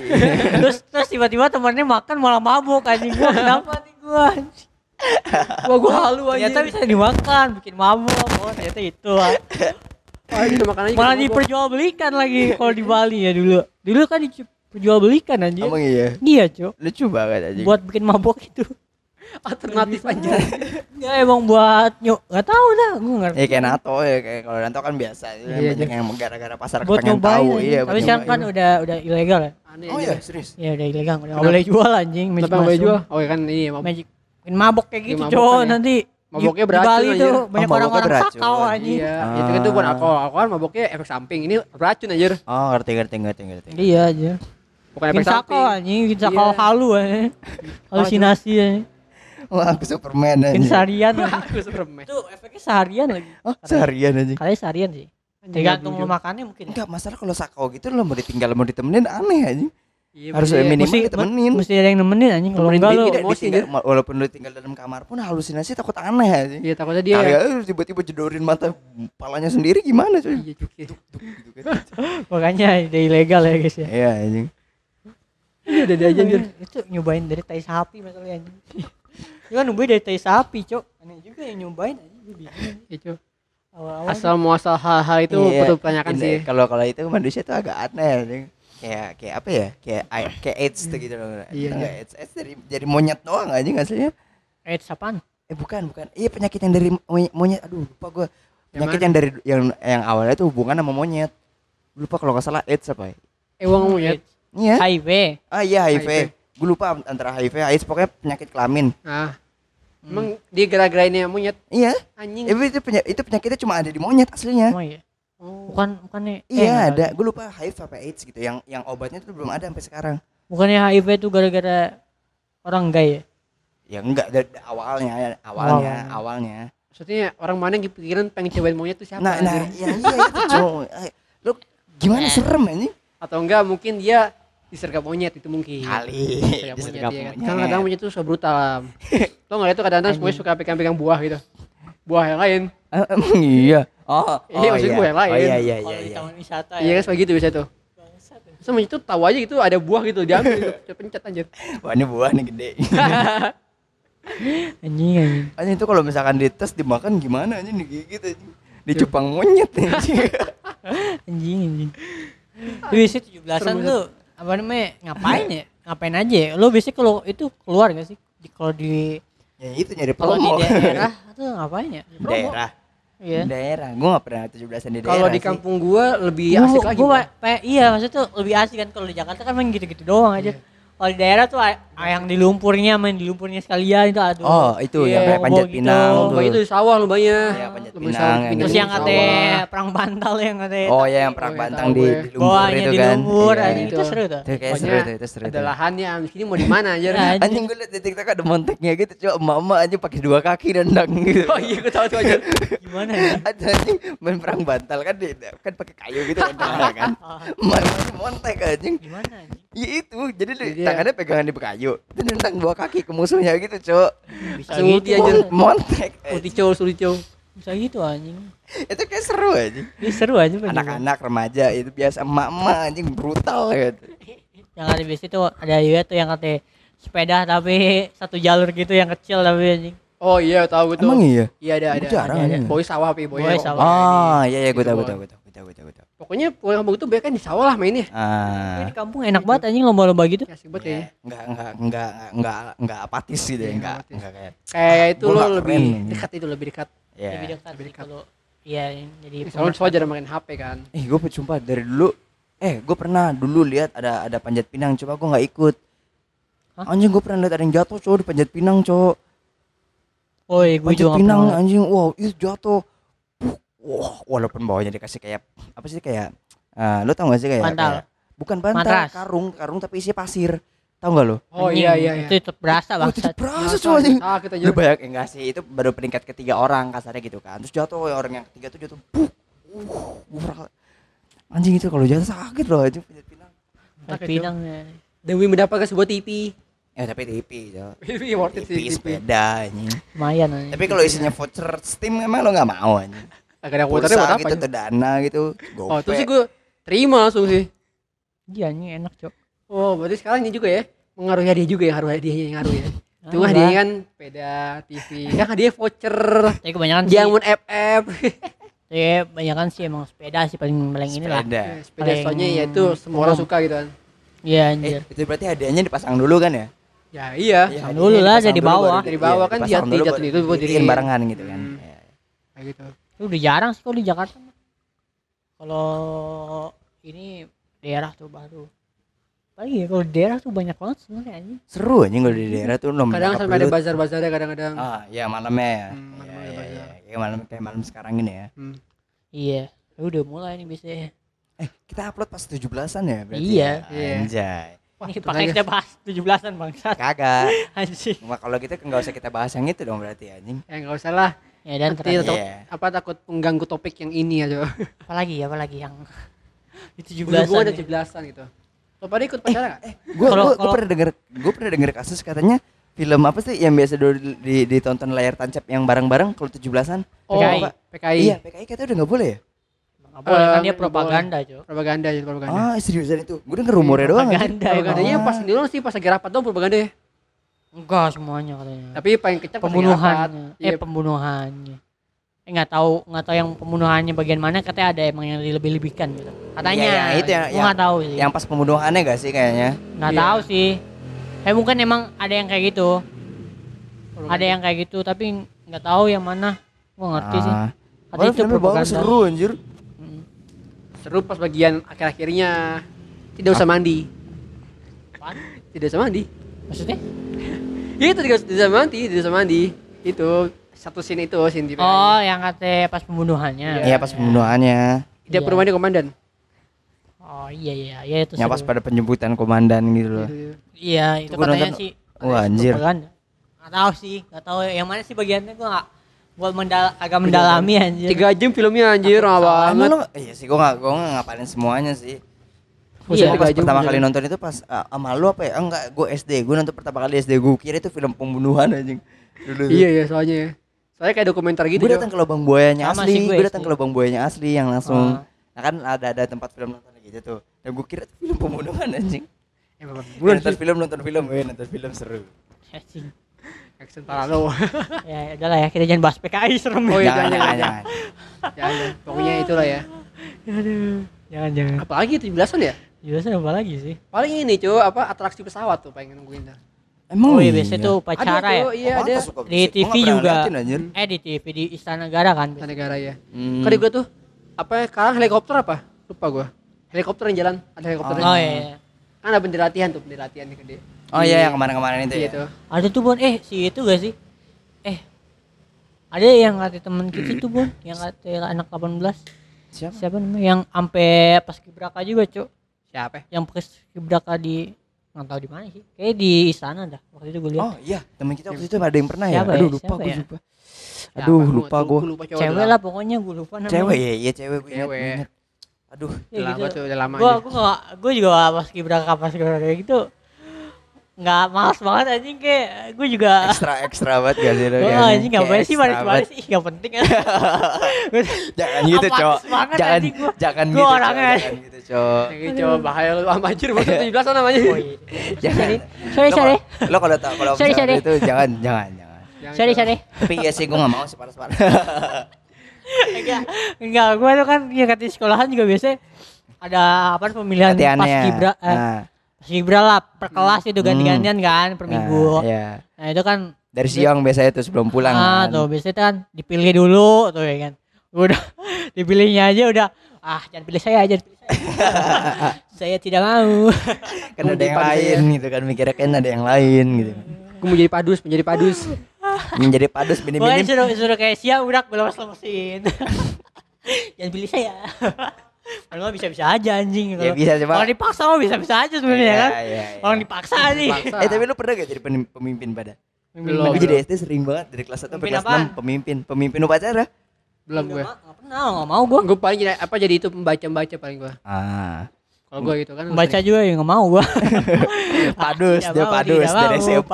terus terus tiba-tiba temennya makan malah mabuk anjing gua kenapa nih gua anjing. Wah gua halu anjing. ternyata bisa dimakan bikin mabuk oh ternyata itu ah. Wah, ini udah makan aja malah mabok. diperjualbelikan lagi kalau di Bali ya dulu. Dulu kan diperjualbelikan anjing. Emang iya? Iya cok lucu banget anjing. Buat bikin mabok itu. Alternatif anjing. ya emang buat nyok. Nggak tahu dah gua ngerti ya kayak NATO ya kayak kalau NATO kan biasa. Iya, banyak yang gara-gara pasar buat pengen nyobain tahu. iya tapi sekarang kan udah udah ilegal ya? Aneh oh aja. iya? serius. Ya udah ilegal. Udah nggak boleh jual anjing. Nggak boleh jual? Oh iya kan ini mabok. magic bikin mabok kayak gitu Bikin cowok kan ya. nanti Maboknya di- beracun di Bali anjir. tuh Oh, banyak maboknya orang-orang sakau anjing Iya, itu kan tuh bukan Ah. alkohol. Alkohol kan maboknya efek samping. Ini beracun anjir. oh ngerti ngerti ngerti ngerti iya aja Bukan bikin efek samping. sakau anjing bikin sakau Iya. halu anjing halusinasi anjing wah aku Superman bikin anjing seharian anjing. Aku Superman. itu efeknya seharian lagi oh seharian anjing kalian seharian sih tergantung lu makannya mungkin enggak masalah kalau sakau gitu lo mau ditinggal mau ditemenin aneh anjing Iya, Harus minimal mesti ditemenin. mesti ada yang nemenin anjing kalau Temenin enggak emosi ditinggal, ma- walaupun lu tinggal dalam kamar pun halusinasi takut aneh anjing Iya, takutnya dia. Aja tiba-tiba jedorin mata palanya sendiri gimana coy Iya, cuki. gitu kan. makanya udah ilegal ya guys ya Iya anjing Iya udah dia aja itu nyobain dari tai sapi masalahnya anjing. Itu kan nyobain dari tai sapi, Cok. Aneh juga yang nyobain anjing gue bingung. Itu Awal-awal asal muasal hal-hal itu Iya, perlu ditanyakan ini- sih. Kalau kalau itu manusia tuh agak aneh anjing. Kayak kayak apa ya? Kayak ai- kayak AIDS tuh gitu loh. Iya, iya. nggak AIDS, AIDS dari dari monyet doang anjing aslinya. eh apaan? Eh bukan, bukan. Iya penyakit yang dari monyet, monyet. aduh lupa gua. Yang Penyakit yang dari yang yang awalnya tuh hubungan sama monyet. Lupa kalau nggak salah AIDS apa ya? Eh uang monyet. Iya. HIV. Ah iya HIV. HIV. Gue lupa antara HIV AIDS pokoknya penyakit kelamin. Ah. Emang dia gara-gara ini monyet Iya. anjing. Eh, itu penya- itu penyakitnya cuma ada di monyet aslinya. Oh iya. Oh. Bukan bukannya eh, Iya nggak ada. Gue lupa HIV apa AIDS gitu. Yang yang obatnya tuh belum ada sampai sekarang. Bukannya HIV itu gara-gara orang gay ya? Ya enggak dari awalnya, awalnya, Awalnya. awalnya. Maksudnya orang mana yang kepikiran pengen cobain monyet tuh siapa? Nah, nah, anjir? ya iya itu cowok. Eh, Lu gimana serem ini? Atau enggak mungkin dia disergap monyet itu mungkin. Kali. Disergap monyet, disergap iya kan. monyet. Kan kadang monyet itu suka brutal. Tau nggak itu kadang-kadang semuanya suka pegang-pegang buah gitu. Buah yang lain. Ah, emang iya. Oh, Iya, maksud gue yang lain. Oh iya iya Kalau iya di iya. taman wisata Iya ya. kan seperti gitu biasa tuh. Monyet itu tahu aja gitu ada buah gitu diambil gitu. Dia pencet anjir. Wah, ini buah nih gede. Anjing anjing. Anjing itu kalau misalkan dites dimakan gimana anjing digigit anjing. Dicupang monyet anjing. Anjing anjing. Lu biasanya 17-an Serem lu apa namanya? Ngapain ya? Ngapain aja ya? Lu biasanya kalau itu keluar gak sih? Di- Kalau di ya itu nyari kalau di promo. daerah tuh ngapain ya? Promo. daerah. Iya. Daerah. Gua enggak pernah 17-an di daerah. Kalau di sih. kampung gua lebih Gua- asik lagi. gua Bang. pa- pa- iya maksudnya tuh lebih asik kan kalau di Jakarta kan main gitu-gitu doang aja. Kalau di daerah tuh yang di lumpurnya main di lumpurnya sekalian itu aduh. Oh, itu yang kayak Iya, panjat gitu. pinang Lomba tuh. itu di sawah lombanya. Iya, panjat pinang, sawah, yang pinang Terus yang perang bantal yang katanya. Oh ya yang perang Iya, tahu di, di lumpur Bawahnya itu di kan. lumpur Iya. anjing itu seru tuh. Itu kayak seru tuh, itu seru ada lahannya, di sini mau di mana aja. Anjing. Anjing gue liat di TikTok ada monteknya gitu, coba emak-emak aja pakai dua kaki nendang gitu. Oh iya, gue tahu tuh aja. Gimana ya? Ada anjing main perang bantal kan di, kan pakai kayu gitu nendang kan. Emak-emaknya montek anjing. Gimana anjing? Ya itu, jadi di, Jadi ya- tangannya pegangan di kayu. Itu nendang dua kaki ke musuhnya gitu, Cok. Bisa gitu ulti aja. anjing. Montek. anjing. Sultico, Sultico. Bisa gitu anjing. Itu kayak seru anjing. Ini seru aja. Anak-anak remaja itu biasa emak-emak anjing brutal gitu. Yang ada biasa tuh ada juga tuh yang katanya sepeda tapi satu jalur gitu yang kecil tapi anjing. Oh iya, tahu gue tuh. Emang iya? Iya ada ada. jarang ada. Boy sawah, pi, boy. Boy sawah. Oh, iya iya gue Gitu, tahu gue Boy. tahu gue tahu gue tahu tahu. gue tahu. Pokoknya pulang kampung itu banyak kan di sawah lah mainnya. Ah. Di kampung enak banget anjing lomba-lomba gitu. Ya, asik banget ya. Enggak enggak enggak enggak enggak apatis gitu ya, Iya, enggak enggak kayak. Kayak itu lo lebih dekat itu lebih dekat. Ya. Lebih dekat lebih sih dekat. kalau iya jadi Soalnya cowok jarang main HP kan. Eh, gue sumpah dari dulu eh gue pernah dulu lihat ada ada panjat pinang coba gue nggak ikut. Hah? Anjing gue pernah lihat ada yang jatuh cowok di panjat pinang cowok. Oh, iya, gue Panjat juga pinang pernah. anjing wow itu jatuh. Wah, walaupun bawahnya dikasih kayak apa sih kayak eh lo tau gak sih kayak, Bantal. kayak- bukan bantal, Matras. karung, karung tapi isinya pasir. Tahu nggak lo? Oh Anjing, iya iya iya. Itu tetap berasa Wah, itu bangsat. berasa cowok anjing. Sakit aja. Lu eh, enggak sih itu baru peringkat ketiga orang kasarnya gitu kan. Terus jatuh orang yang ketiga tuh jatuh. Puh. Uh, gua- anjing itu kalau jatuh sakit loh anjing panjat pinang. Pinang ya. Demi mendapatkan sebuah TV. Ya tapi TV itu. TV worth it sih. TV sepeda anjing. Lumayan anjing. Tapi kalau isinya voucher Steam emang lo nggak mau anjing. Agak ada Pulsa kuotarnya buat apa? gitu ya? dana gitu. Oh, Gope. itu sih gue terima langsung sih. Iya anjing enak, Cok. Oh, berarti sekarang ini juga ya. Mengaruhi hadiah juga ya, ngaruh hadiahnya yang ngaruh ya. Cuma Ah, hadiahnya lah. kan sepeda, TV, kan hadiah voucher, Tapi kebanyakan sih, jamun FF. tapi kebanyakan sih emang sepeda sih paling paling ini lah. Sepeda. sepeda Paling soalnya ya itu semua orang suka gitu kan. Iya Eh, anjir. itu berarti hadiahnya dipasang dulu kan ya? Ya iya. Iya, hadiahnya dulu lah, dari dulu bawah. Dari bawah iya, kan jatuh- dulu jatuh itu buat diriin diri. barengan gitu kan. Hmm. Iya. Kayak gitu. Itu udah jarang sih kalau di Jakarta. Kalau ini daerah tuh baru. Paling ya kalau di daerah tuh banyak banget sebenarnya anjing. Seru anjing kalau di daerah tuh nomor Kadang sampai ada bazar-bazarnya kadang-kadang. Ah, ya malamnya ya. Hmm, Iya, malam iya, bazar. iya. Kayak malam kayak malam sekarang ini ya. Hmm. Iya. Ya udah mulai nih biasanya. Eh, kita upload pas 17-an ya berarti. Iya. ya? Iya. Anjay. Wah, Ini pakai kita bahas 17-an bangsat. Kagak. Anjing. Cuma kalau kita nggak usah kita bahas yang itu dong berarti anjing. Ya enggak usah lah. Ya dan Nanti terakhir takut, Iya. apa takut mengganggu topik yang ini aja. apalagi apalagi yang di Berhubungan 17-an. ada nih. 17-an gitu. Lo pada ikut pacaran enggak? Gue Kalau- gua, kalau- pernah denger gue pernah denger kasus katanya film apa sih yang biasa dulu di, di- ditonton layar tancap yang bareng-bareng kalau 17-an? Oh, PKI. PKI. Iya, PKI katanya udah nggak boleh ya? Emang Nggak boleh kan Eh, dia propaganda, Cok. Propaganda aja propaganda. Ah, seriusan itu. Gue denger rumornya doang aja. Propaganda. Propagandanya pas doang sih pas lagi rapat dong propaganda ya. Enggak semuanya katanya. Tapi paling pas lagi rapat. pembunuhannya. Iya, Eh pembunuhannya. Eh nggak tahu nggak tahu yang pembunuhannya bagian mana katanya ada emang yang dilebih-lebihkan gitu. Katanya. Iya, yang itu yang- nggak tahu sih. Yang pas pembunuhannya gak sih kayaknya? nggak Iya. tahu sih. Eh mungkin emang ada yang kayak gitu. propaganda. Ada yang kayak gitu tapi nggak tahu yang mana. Gua ngerti sih. Ah. Katanya Padahal itu bagus propaganda. seru anjir. Mm. seru pas bagian akhir-akhirnya tidak usah mandi. Apaan? Tidak usah mandi. Maksudnya? Itu tidak tidak usah mandi, tidak usah mandi. Itu satu scene itu scene di Oh, yang katanya pas pembunuhannya. Iya pas pembunuhannya. Dia iya. perumahan di komandan. Oh iya iya, iya itu. Yang pas pada penjemputan komandan gitu loh. Iya, itu Gua katanya nonton- sih. Wah, anjir. propaganda. Nggak tahu sih, nggak tahu yang mana sih bagiannya gua nggak gua mendal agak mendalami anjir. Tiga jam filmnya anjir, Emang banget. lo, iya sih gue gak, gue gak ngapalin semuanya sih Iya. Pas pertama kali nonton itu pas uh, sama lu apa ya? Enggak, gue SD. Gue nonton pertama kali SD. Gue kira itu film pembunuhan anjing. Dulu. Iya ya soalnya. ya. Soalnya kayak dokumenter gitu. gue datang ke lubang buayanya Sama asli. gue datang ke lubang buayanya asli yang langsung. Oh. Nah kan ada ada tempat film nonton gitu tuh. Dan gue kira itu film pembunuhan anjing. Eh, Bapak, Gue bulan nonton sih. film nonton film, gue nonton film seru. Anjing. Action paralo. ya udahlah ya, kita jangan bahas PKI serem. Oh, iya, jangan, jangan, jangan, jangan. jangan. ya, ya. Pokoknya itulah ya. Aduh. Jangan jangan. Apalagi 17-an ya? Jelasnya apa lagi sih? Paling ini cuy, apa atraksi pesawat tuh pengen nungguin dah. Emang oh iya iya? biasanya tuh upacara ya. iya ada. Di? Gua TV juga. Eh di TV di Istana Negara kan. Istana negara ya. Hmm. Kan juga tuh apa ya, sekarang helikopter apa? Lupa gua. Helikopter yang jalan, ada helikopter. Oh iya. iya. Kan ada bendera latihan tuh, bendera latihan yang gede. Oh iya yang kemarin-kemarin itu Iya ya. tuh. Ada tuh Bon, eh si itu gak sih? Eh. Ada yang kata temen kita tuh Bon, yang kata anak 18. Siapa? Siapa namanya? Yang ampe pas kibraka juga, Cuk. Siapa? ya? Yang kibraka di nggak tahu di mana sih. Kayak di istana dah. Waktu itu gue lihat. Oh iya, temen kita waktu itu ada yang pernah ya. Siapa ya? Aduh lupa gue ya? lupa. Aduh Siapa? lupa Gua- gue. cewek lah pokoknya gue lupa namanya. Cewek ya, iya cewek gue ingat, Cewek. gue ingat. Aduh, Ya, Udah lama gitu. tuh, udah lama gua gak, gua juga pas kibraka pas kibraka kayak gitu. Nggak malas banget anjing kayak gue juga ekstra ekstra banget gak sih? lu, Oh, kayaknya? anjing ngapain sih ekstra baris-baris ih gak penting kan. Jangan gitu, banget Jangan gua. jangan Gua gitu, orangnya. Jangan gitu, Cok. Yang coba bahaya lu sama anjir baru 17 namanya. Oh iya. Jangan. Sorry, Lo sorry. kalau- Lo kalau tahu kalau Sorry, sorry. itu jangan jangan jangan. Jangan, Sorry, sorry. Tapi iya sih gue gak mau sih panas-panas. Enggak, enggak, gua tuh kan ya kata di sekolahan juga biasa ada apa pemilihan pas kibra eh, Nah, kibra lah per kelas itu ganti-gantian kan per nah, minggu. iya. Nah, itu kan Dari siang biasanya tuh sebelum pulang ah, kan. tuh biasanya kan dipilih dulu tuh ya kan. Udah dipilihnya aja udah ah jangan pilih saya pilih saya. saya tidak mau. Kan Mau ada yang lain gitu kan mikirnya kan ada yang lain gitu. Gue mau jadi padus, menjadi padus. Menjadi padus minim-minim. suruh suruh kayak siap udah gue lemas lemesin. jangan pilih saya. Padahal bisa-bisa aja anjing Ya bisa coba. Kalau dipaksa mah bisa-bisa aja sebenarnya Iya, kan. iya, iya. Orang dipaksa nih. Eh tapi lu pernah gak jadi pemimpin pada? Belum. Gue jadi SD sering banget dari kelas 1 sampai Pemimpin kelas apaan? 6 pemimpin, pemimpin upacara. Belum gue. Enggak, pernah, enggak mau gue. Gue paling jadi apa jadi itu pembaca-baca paling gue. Ah, Kalau gue gitu kan. Baca juga ya enggak mau gue. padus dia padus dari. SMP.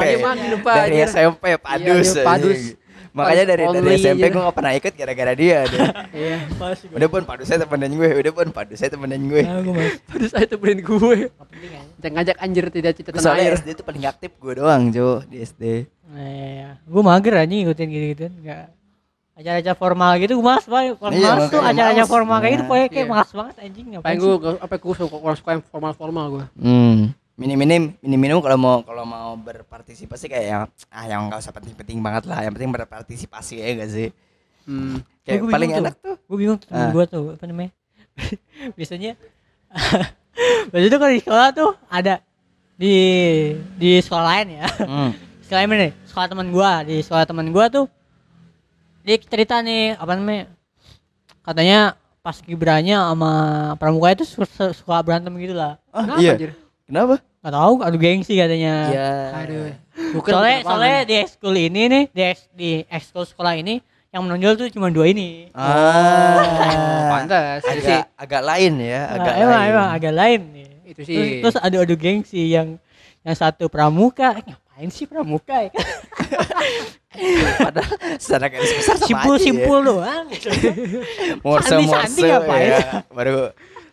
Dari. SMP padus. padus. Makanya dari dari SMP gue gak pernah ikut gara-gara dia. dia. Iya. Udah pun padus saya temenin gue, udah pun padus saya temenin gue. Nah. Padus saya temenin gue. Kan. Jangan ngajak anjir tidak cita tanah Soalnya. SD itu paling aktif gue doang, Jo, di SD. Nah, iya, iya. Gue mager aja ngikutin gitu-gitu. Enggak acara-acara formal gitu gue mas Pak. Kalau Iya, tuh acara-acara formal kayak gitu pokoknya kayak iya. malas banget anjing ngapain Paling sih? gue apa gue suka suka yang formal-formal gue. Hmm. Minim-minim, minim-minim kalau mau kalau mau berpartisipasi kayak yang ah yang nggak usah penting-penting banget lah, yang penting berpartisipasi ya gak sih? Hmm. Kayak Gua paling enak tuh. gue bingung temen Ah. gue tuh apa namanya biasanya biasanya tuh kalau di sekolah tuh ada di di sekolah lain ya Hmm. sekolah lain nih sekolah teman gue di sekolah teman gue tuh dia cerita nih apa namanya katanya pas kibranya sama pramuka itu suka, suka berantem gitu lah Ah, Kenapa, iya. anjir? Kenapa? Nggak tahu adu gengsi katanya Iya. Aduh. Bukan soalnya bukan soalnya di ekskul ini nih di eks, di ekskul sekolah ini yang menonjol tuh cuma dua ini Ah. pantas. Itu sih agak agak lain ya, Nah, agak emang, lain. emang agak lain nih. itu Terus, sih. terus adu-adu gengsi yang yang satu pramuka, eh, ngapain sih pramuka ya? Padahal secara garis besar sama simpul aja simpul doang Morse Sandi-sandi morse ngapain? ya. Baru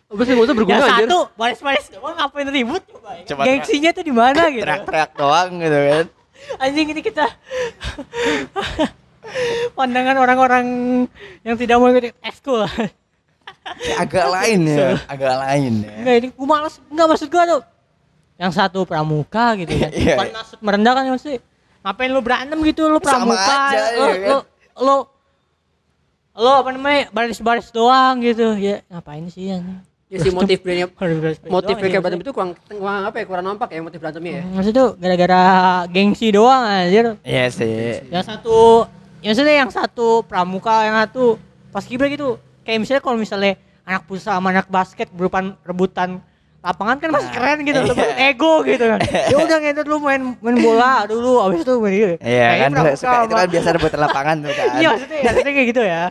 Abis itu yang berguna anjir. satu baris-baris doang ngapain ribut coba ya? Coba gengsinya tuh di mana gitu teriak-teriak doang gitu kan. anjing ini kita pandangan orang-orang yang tidak mau ikut ekskul Kayak agak lain ya, agak lain ya. enggak ini gua males enggak maksud gua tuh yang satu pramuka gitu kan bukan maksud merendahkan ya maksudnya ngapain lu berantem gitu lu Sama pramuka aja, lu, iya kan? lu, lu lu apa namanya baris-baris doang gitu ya ngapain sih anjing Ya si motif brandnya motif ya, berantem itu kurang kurang apa ya? Kurang nampak ya motif berantemnya ya. maksudnya tuh gara-gara gengsi doang anjir. Iya sih. yang satu yang maksudnya yang satu pramuka yang satu pas kibra gitu. Kayak misalnya kalau misalnya anak futsal sama anak basket berupan rebutan lapangan kan masih keren gitu iya. ego gitu kan. Ya udah ngentot lu main main bola dulu abis itu main gitu Iya kan suka itu kan biasa rebut lapangan tuh kan. iya maksudnya maksudnya kayak gitu ya.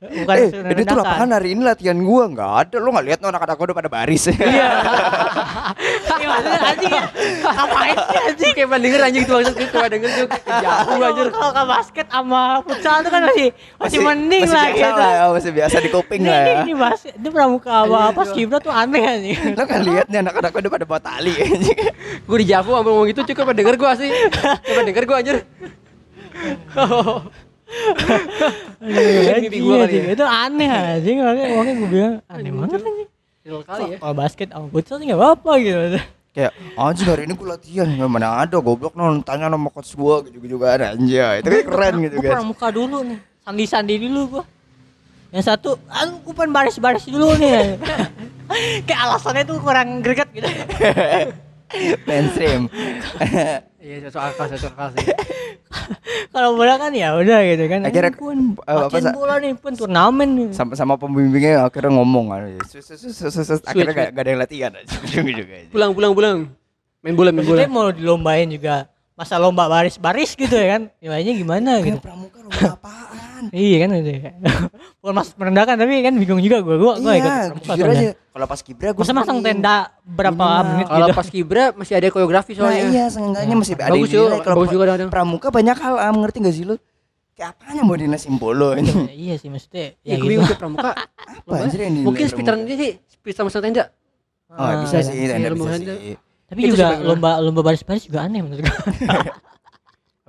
Bukan eh, ini tuh lapangan hari ini latihan gua nggak ada, lu nggak lihat anak-anak gua udah pada baris. iya iya maksudnya anjing ya ngapain sih anjing Kayak pernah denger anjing itu maksud gue denger tuh jauh anjir. kalau ke basket sama futsal tuh kan masih masih, mending masih lah biasa gitu lah, ya, masih biasa di kuping lah ini, ya. ini basket ini pramuka apa apa Kibra tuh aneh anjing Lo kan lihat nih anak-anak udah pada bawa tali anjing. Gue di Javu ngomong gitu cukup denger gue sih. Coba denger gue anjir. Mimpi gua kali ya. itu aneh anjing makanya gue bilang aneh banget anjing Real kali ya. kalau basket sama futsal sih nggak apa-apa gitu Kayak anjing hari ini gua latihan ya mana ada goblok non tanya sama coach gua gitu-gitu kan anjay. Itu kan keren gitu gue guys. pramuka dulu nih sandi-sandi dulu gue yang satu aduh gue pengen baris-baris dulu nih kayak alasannya tuh kurang greget gitu Mainstream. Iya, satu akal, satu akal sih. kalau bola kan ya udah gitu kan Akhirnya, pun eh, apa, bola nih pun turnamen nih sama sama pembimbingnya akhirnya ngomong kan. Akhirnya gak, gak ada yang latihan. Pulang, pulang, pulang. Main bola, main bola. Mau dilombain juga masa lomba baris-baris gitu ya kan nilainya gimana gitu pramuka lomba apaan? iya kan gitu ya bukan maksud merendahkan tapi kan bingung juga gue gue gue ikut iya, pramuka jujur soalnya. aja. Kalau pas kibra gua masa masang tenda berapa Minimal. menit Kalau gitu pas Kibra masih ada koreografi Nah soalnya. iya, seenggaknya masih ada Bagus juga. Kalau juga kadang-kadang. pramuka banyak hal, am, ngerti gak sih lu? Kayak apanya mau dinilai simpolo ini? Ya, iya sih maksudnya Ya, ya gue gitu bingung ke pramuka. Apa anjir yang dinilai Mungkin sekitaran ini sih, speed sama tenda. Oh, Ah, bisa iya. sih, tanda Iya, bisa lumayan sih. tapi juga lomba lomba baris-baris juga aneh menurut gue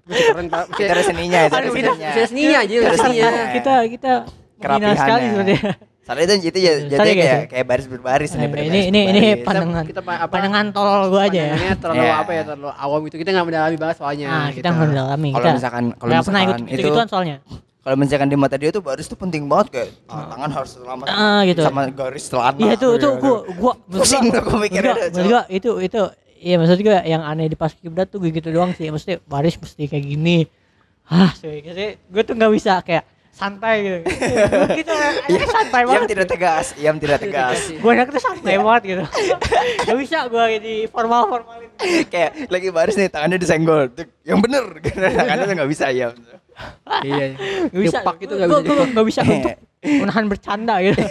keren, Pak. Itu ada seninya, itu ada seninya. Ada seninya aja, ada seninya. kita kita Kerapihannya. sekali sebenarnya Soalnya itu itu ya, jadi guys, kayak ya. kayak baris berbaris Nah, nih. ini berbaris ini ini berbaris. pandangan kita pa- apa- pandangan tolol gue aja ya terlalu Iya. apa ya, terlalu awam gitu. Kita nggak mendalami banget soalnya. nah kita gitu. nggak mendalami Kalau kita misalkan kalau ikut misalkan gitu itu gituan soalnya kalau misalkan di mata dia tuh baris tuh penting banget kayak ah, tangan harus selamat Ah, gitu. sama garis celana. Iya itu itu gua gua Pusing tuh gua mikirnya Enggak, gua itu itu iya maksud gua yang aneh di pas kiblat tuh gitu doang sih. Maksudnya baris mesti kayak gini. Ah sih. Gue tuh nggak bisa kayak santai gitu. Gua gitu. Anaknya santai Yang banget. tidak tegas, yang tidak tegas. gue anak tuh santai banget gitu. Gak bisa gue jadi formal formalin kayak lagi baris nih tangannya disenggol. Yang bener. Tangannya tuh nggak bisa ya. Iya. gak bisa. Itu gua- bisa. gua nggak bisa untuk menahan bercanda gitu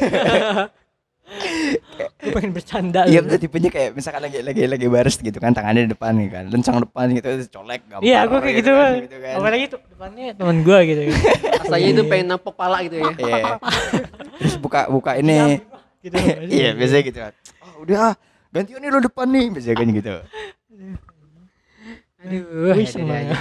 gue pengen bercanda Iya gitu. betul tipenya kayak misalkan lagi lagi lagi baris gitu kan tangannya di depan nih kan, lencang depan gitu colek gampang. Iya, gue kayak gitu, kan, kan. gitu kan. Apalagi tuh depannya teman gue gitu. Rasanya itu pengen nampok pala gitu ya. Iya. Terus buka buka ini. gitu. Iya, biasanya gitu. Oh, udah ah, gantian nih lo depan nih, biasanya kan gitu. Aduh, banget.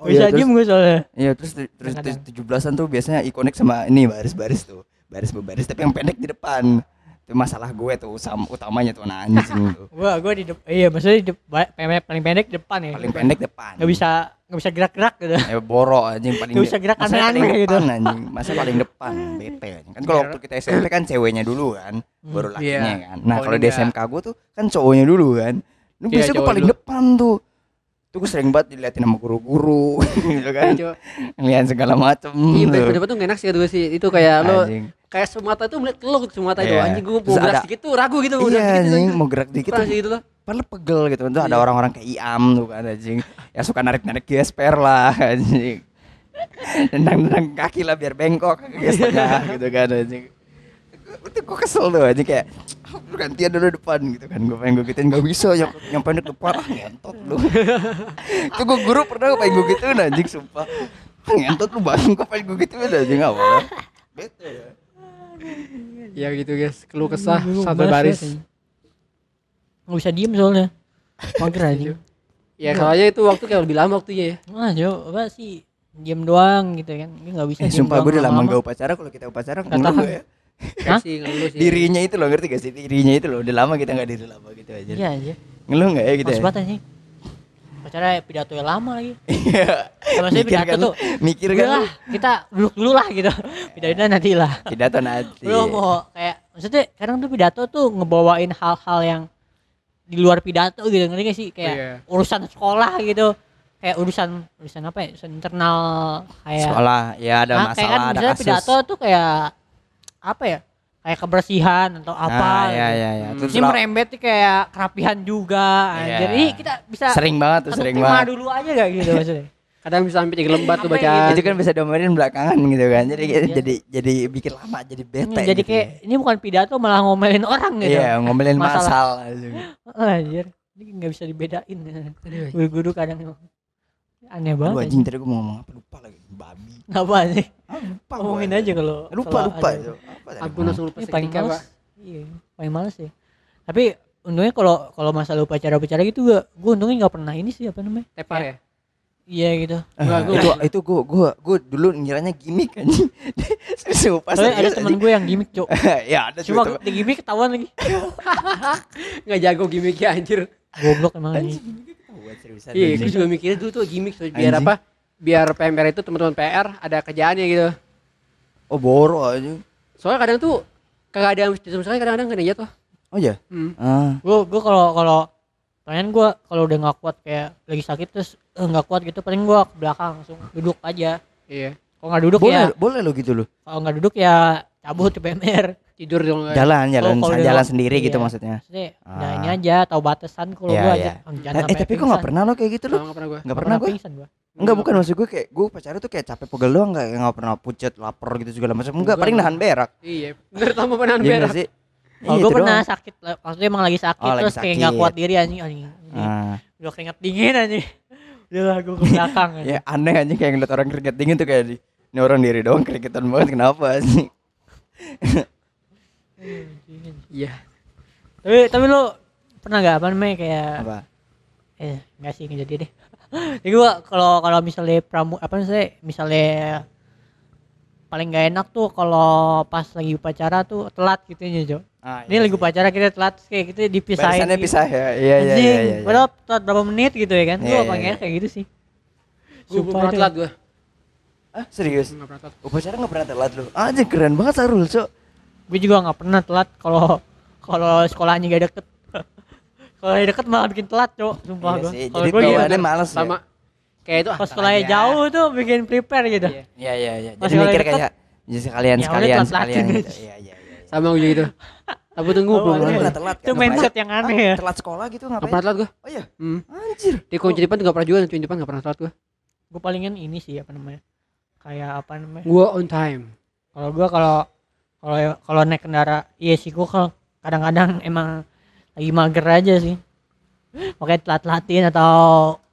Oh, Bisa iya, terus- diem gue soalnya. Iya, terus terus tujuh belasan tuh biasanya ikonik sama ini baris-baris tuh. Baris berbaris tapi yang pendek di depan. Itu masalah gue tuh sama utamanya tuh anak anjing tuh. Gue gue di depan. Iya maksudnya di paling pendek di depan ya. Paling pendek depan. Gak bisa gak bisa gerak-gerak gitu. Ya boro anjing paling Nggak bisa gerak masa paling aneh-aneh gitu. depan anjing. Masa paling depan bete anjing. Kan kalau waktu kita SMP kan ceweknya dulu kan, baru lakinya Iya. kan. Nah, kalau di. SMK gue tuh kan cowoknya dulu kan. Lu Iya, biasanya gue paling dulu. depan tuh. Tuh gue sering banget diliatin sama guru-guru gitu kan. Ngeliat segala macem Iya, tuh. depan tuh gak enak sih gue sih. Itu kayak lo kayak semata itu melihat lo semata itu Iya. anjing gue mau gerak sedikit tuh ragu gitu mau Iya anjing tuh. mau gerak dikit tuh gitu loh. padahal pegel gitu Tuh ada Iya. orang-orang kayak Iam tuh kan anjing yang suka narik-narik gesper lah anjing Tendang-tendang kaki lah biar bengkok setengah gitu kan anjing itu gue kesel tuh aja kayak "Ah, lu gantian dulu depan gitu kan gue pengen gue gituin gak bisa yang yang pendek depan ah ngentot lu itu gue guru pernah pengen gue gituin anjing sumpah ah, ngentot lu bang gue pengen gue gituin anjing awalnya bete ya Ya gitu guys, keluh kesah Gue satu baris. anjing. Nggak bisa diem soalnya. Mager aja. Ya soalnya itu waktu kayak lebih lama waktunya ya. Wah, Jo, apa sih? Diem doang gitu kan. Nggak bisa eh diem sumpah gue udah lama gak upacara kalau kita upacara ngeluh tahan. ya Hah? Sih sih. dirinya itu loh ngerti gak sih dirinya itu loh udah lama kita nggak diri lama gitu aja Iya aja. ngeluh nggak ya gitu Mas ya banget anjing. Pacara pidato yang lama lagi. Iya. Sama saya Mikir pidato kan, tuh. mikir kan lah, kita duduk dulu lah gitu. Pidato nanti lah. pidato nanti Belum mau kayak maksudnya kadang tuh pidato tuh ngebawain hal-hal yang di luar pidato gitu ngerti gak sih kayak Iya. urusan sekolah gitu kayak urusan urusan apa ya urusan internal kayak sekolah ya ada Nah, kayak kan masalah ada kasus pidato tuh kayak apa ya kayak kebersihan atau apa Ah, ya gitu. ya ya Hmm. Terus ini merembet nih kayak kerapihan juga Iya. jadi kita bisa sering banget tuh sering banget dulu aja gak gitu maksudnya Kadang bisa sampai tiga lembar tuh Sampai bacaan. itu kan bisa diomelin belakangan gitu kan jadi Iya. jadi jadi bikin lama jadi bete Hmm, jadi gitu. kayak ini bukan pidato malah ngomelin orang gitu iya ngomelin Masalah. masal Anjir, ini nggak bisa dibedain. Guru-guru kadang aneh Aduh banget. anjing tadi gue mau ngomong apa lupa lagi babi apa sih? Ah, lupa Ngomongin gua. aja kalau lupa kalau lupa ada- apa gua langsung lupa Ini paling males. Iya, paling males ya. Tapi untungnya kalau kalau masalah upacara-upacara gitu gua gua untungnya nggak pernah ini sih apa namanya? Tepar ya? Iya gitu. Enggak, Ah, gua- itu itu gue gue gue dulu ngiranya gimmick anjing Sumpah Soalnya ada teman gue yang gimmick, Cok. ya ada Cuma cuma di gimmick ketahuan lagi. Nggak jago gimmicknya anjir. Goblok emang ini. Iya, gue juga mikirnya dulu tuh gimmick tuh biar Anjing. apa? Biar PMR itu teman-teman PR ada kerjaannya gitu. oh boro aja Soalnya kadang tuh kagak ada yang misalnya kadang-kadang kena jatuh. oh ya Hmm. ah Gue gue kalau kalau pengen gue kalau udah nggak kuat kayak lagi sakit terus eh, nggak kuat gitu paling gue ke belakang langsung duduk aja. Iya. Kalau nggak duduk boleh ya boleh lo gitu lo kalau nggak duduk ya cabut ke PMR. Tidur dong jalan jalan udah jalan sendiri gitu iya. maksudnya Maksudnya Ah. ini aja tahu batasan kalau Iya, gua iya. aja. Eh sampai tapi kok nggak pernah lo kayak gitu lo Nggak pernah gue. nggak pernah gue pingsan gua. Enggak bukan maksud gue kayak gue pacaran tuh kayak capek pegel doang enggak nggak pernah pucet lapar gitu segala macam enggak Enggak, paling enggak. nahan berak Iya. Bener tambah penahan Iya berak. sih Oh, Iya, gue pernah doang. sakit, lah. maksudnya emang lagi sakit Oh, lagi terus kayak nggak sakit. kuat diri anjing anjing. Ah. Udah keringat dingin anjing. Udah lah gue ke belakang anjing. ya aneh aja kayak ngeliat orang keringet dingin tuh kayak di ini orang diri doang keringetan banget kenapa sih Iya. Tapi tapi lu pernah nggak apa namanya kayak apa eh nggak sih nggak jadi deh. Jadi gua kalau kalau misalnya pramu apa misalnya misalnya paling nggak enak tuh kalau pas lagi upacara tuh telat gitu ya Jo. ah, Ini lagi upacara kita telat kayak gitu dipisahin. barisannya gitu. pisah ya iya iya iya iya, iya. padahal telat berapa menit gitu ya kan. Iya, Gua iya, paling iya. enak kayak gitu sih. Sumpah pernah telat gue. Ah serius Nggak pernah telat. upacara nggak pernah telat lu aja keren banget Sarul cok Gue juga nggak pernah telat kalau kalau sekolahnya gak deket. kalau deket malah bikin telat, Cok. Sumpah Iya gua. sih, Kalau jadi gue gitu. bawaannya males ya. Sama. Kayak itu Pas sekolahnya aja. jauh tuh bikin prepare gitu. Iya. iya iya iya jadi mikir kayak jadi sekalian ya sekalian sekalian gitu iya iya iya Sama gue gitu. Tapi tunggu Oh, belum Lu pernah. telat Itu mindset yang aneh Ah, ya. telat sekolah gitu Nggak ngapain pernah telat gue. oh iya Hmm. anjir Di kunci depan tuh nggak pernah juga. Kunci depan nggak pernah telat gue. Gue palingan ini sih apa namanya? Kayak apa namanya? Gue on time. Kalau gua kalau kalau kalau naik kendara, iya sih gua kalau kadang-kadang emang lagi mager aja sih. Makanya telat-telatin atau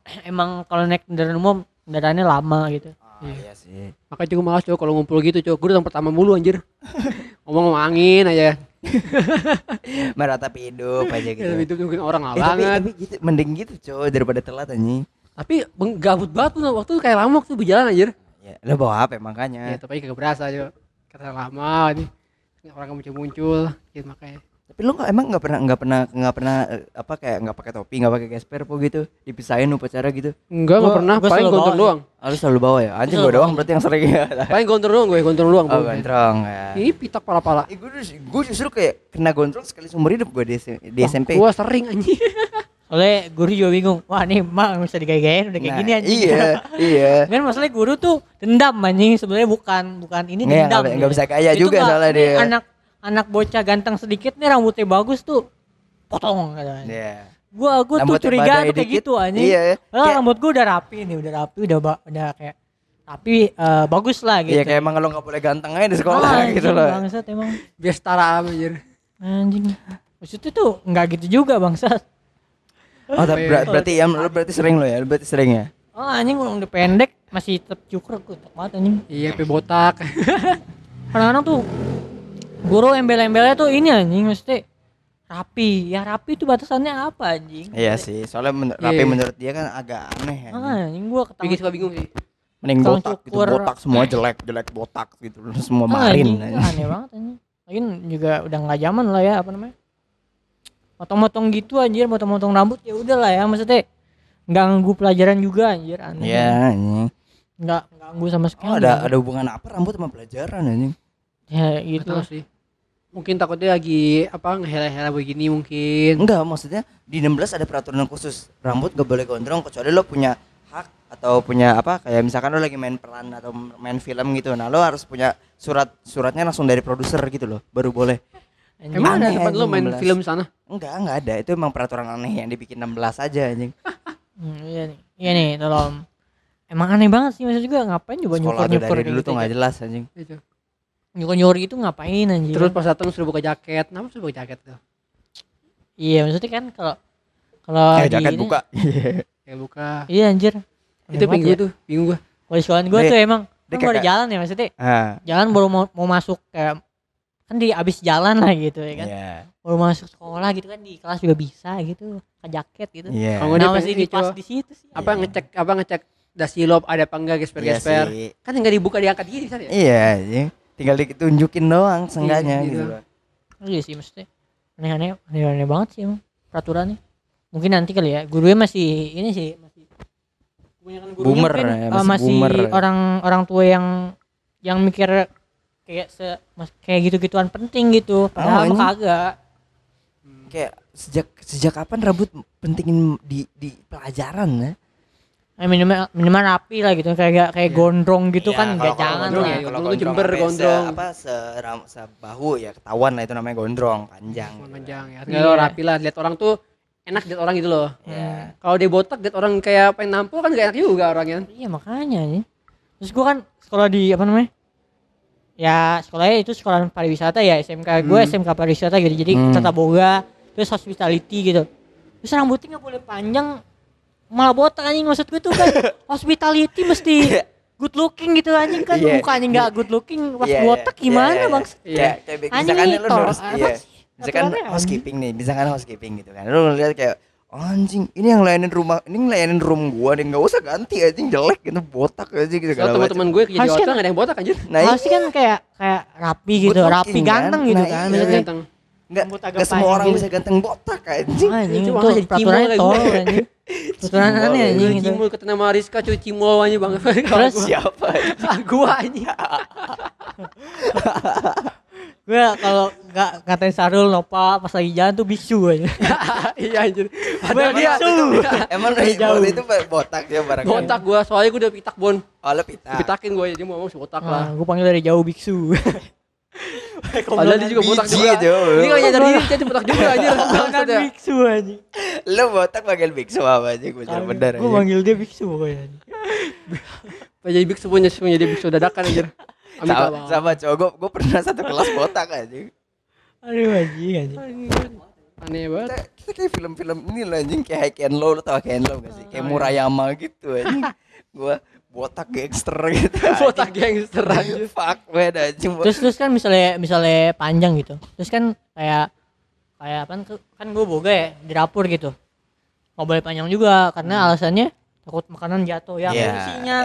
emang kalau naik kendaraan umum kendaraannya lama gitu. Ah, iya sih Makanya juga malas cowok kalau ngumpul gitu cowok. Gue datang pertama mulu anjir. Ngomong ngomong angin aja. meratapi hidup aja gitu Gitu. Itu mungkin orang lah Eh, tapi, banget. tapi gitu, mending gitu coy daripada telat anjing Tapi gabut banget tuh waktu itu kayak lama waktu berjalan anjir. Ya lo bawa HP Ya makanya tapi kagak berasa aja. Kata lama nih. Orang kamu muncul-muncul. Gitu makanya. tapi lo nggak emang nggak pernah nggak pernah nggak pernah eh, apa kayak nggak pakai topi nggak pakai gesper po gitu dipisahin upacara gitu Enggak, Gua- pernah. gua Paling gontor bawa doang. harus selalu bawa ya anjing gue doang berarti yang sering ya Paling gontor doang gue, gontor doang. oh gua. gondrong ya Ini pitak pala-pala. Eh, gue, gue justru kayak kena gondrong sekali seumur hidup gue di, di SMP Gua sering anjing. Soalnya guru juga bingung. Wah, nih mah bisa digaya-gayain udah kayak Nah, gini anjing. iya iya Kan masalahnya guru tuh dendam anjing sebenarnya bukan bukan ini Nggak, dendam. nggak- nggak bisa kaya Itu juga soalnya dia. Anak anak bocah ganteng sedikit nih rambutnya bagus tuh potong katanya. Iya. Gua gua tuh Rambutnya curiga tuh kayak dikit, gitu anjing. iya. Padahal Kayak- rambut gua udah rapi nih, udah rapi, udah ba- udah kayak tapi eh, bagus lah gitu Iya kayak emang lo nggak boleh ganteng aja di sekolah Ah, gitu loh. bangsat emang Biar setara anjir. anjing maksudnya tuh nggak gitu juga bangsat Oh tapi ber- berarti ya lo berarti sering lo ya, lo berarti sering ya. oh anjing udah pendek masih tetap cukur gue banget anjing Iya, pe botak. kadang-kadang tuh guru embel-embelnya tuh ini anjing mesti rapi ya rapi itu batasannya apa anjing Iya sih, soalnya Iya. rapi menurut dia kan agak aneh ya. ah, anjing gua Bikin ketawa suka bingung sih. Mending botak gitu, botak semua jelek, jelek botak gitu, semua Ah, marin. anjing, anjing. itu aneh banget anjing lagian juga udah nggak zaman lah ya apa namanya motong-motong gitu anjir motong-motong rambut ya udah lah ya maksudnya nggak ganggu pelajaran juga anjir aneh Iya, anjing. nggak nggak ganggu sama sekali Oh, ada ada hubungan apa rambut sama pelajaran anjing? ya gitu tahu sih. Mungkin takutnya lagi apa ngehela-hela begini mungkin. Enggak, maksudnya di 16 ada peraturan khusus. Rambut gak boleh gondrong kecuali lo punya hak atau punya apa kayak misalkan lo lagi main peran atau main film gitu. Nah, lo harus punya surat suratnya langsung dari produser gitu loh, baru boleh. Anjing. Emang ada tempat lo anjing, main 16. film sana? Enggak, enggak ada. Itu emang peraturan aneh yang dibikin 16 aja anjing. Hmm, iya nih iya nih tolong emang aneh banget sih maksud juga ngapain coba Sekolah nyukur tuh nyukur dari dulu tuh nggak jelas anjing. Itu. nyukur nyukur itu ngapain anjir Terus pas datang suruh buka jaket. Kenapa suruh buka jaket tuh? iya maksudnya kan kalau kalau Eh, di jaket ini- buka. Kayak buka. iya anjir Aneh Itu bingung ya. tuh, bingung gua. kalau sekolah gue Dia- tuh emang kan baru jalan ya maksudnya Ah, jalan baru mau, mau masuk kayak kan di abis jalan lah gitu ya kan iya. baru masuk sekolah gitu kan di kelas juga bisa gitu ke jaket gitu Iya. Kalau nggak nah masih di pas di situ sih Apa ngecek apa ngecek dasi lob ada apa enggak Iya gesper-gesper. sih. kan enggak dibuka diangkat gini bisa ya? Iya, anjing. Tinggal ditunjukin doang seenggaknya Iya, gitu. gitu. loh. iya sih maksudnya aneh-aneh aneh-aneh banget sih emang peraturannya mungkin nanti kali ya gurunya masih ini sih masih kebanyakan gurunya Boomer mungkin, ya, masih masih boomer. orang orang tua yang yang mikir kayak se mas- kayak gitu-gituan penting gitu padahal Oh, mah ini- kagak Kayak sejak sejak kapan rambut pentingin di di pelajaran ya? Eh, minimal minimal rapi lah gitu kayak kayak Iya. gondrong gitu Iya, kan kalau- nggak kalau jangan gondrong lah ya, kalau gondrong tuh jember, sampai se- gondrong. apa seram sebahu ya ketahuan lah itu namanya gondrong panjang. Gitu. panjang ya. Iya. Enggak lo rapi lah, lihat orang tuh enak lihat orang gitu loh. Iya. Kalau dia botak lihat orang kayak pengen nampol kan gak enak juga orangnya. iya makanya nih terus gua kan sekolah di apa namanya ya sekolahnya itu sekolah pariwisata ya SMK gue Hmm. SMK pariwisata gitu jadi Hmm. tata boga terus hospitality gitu terus rambutnya nggak boleh panjang malah botak anjing maksud gue tuh kan hospitality mesti good looking gitu anjing kan Iya. mukanya nggak good looking pas Iya, botak iya, gimana iya, bang iya. Kayak Anjing itu, lu iya. sih? Misalkan housekeeping nih, misalkan housekeeping gitu kan. Lu ngeliat kayak anjing, ini yang layanin rumah, ini ngelayanin room gua nih nggak usah ganti anjing jelek gitu, botak aja gitu segala teman-teman gue kerja di Harusnya- hotel gak ada yang botak anjir. Nah, Harusnya kan kayak kayak rapi gitu rapi kan? ganteng gitu Nah, kan iya. Ganteng. nggak rambut agak nggak semua orang gitu. bisa ganteng botak anjing. anjing Itu itu makanya jadi peraturannya cimol lagi. anjing peraturan aneh anjing itu Cimol kata nama Rizka cuy cimol aja bang. Terus Siapa? Gua anjing. gue kalau nggak ngatain Sarul Nova pas lagi jalan tuh bisu aja Iya anjir. gue Padahal dia bisu Emang Dari jauh. itu botak ya barang. botak gua, soalnya gua udah pitak bon. Oh, lu pita. Pitakin gua jadi mau ngomong si botak lah. gue panggil dari jauh biksu Padahal dia juga botak juga. aja. Dia gak nyadar diri dia botak juga Bangsat ya. biksu aja Lu botak panggil biksu apa aja gue bener gue manggil dia biksu pokoknya jadi biksu punya punya jadi biksu dadakan anjir. Sama, sama cowok. Gue, gue pernah satu kelas botak aja aduh anjing anjing. Aneh banget. kita, kita kayak film-film ini lah anjing. Kayak High and Low lo tau High and Low gak sih? Kayak Murayama gitu anjing. Gue botak gangster gitu Botak gangster anjir. fuck man anjing. Terus terus kan misalnya misalnya panjang gitu. Terus kan kayak kayak apa kan gue boga ya di dapur gitu. Nggak boleh panjang juga karena alasannya takut makanan jatuh. Ya Iya. fungsinya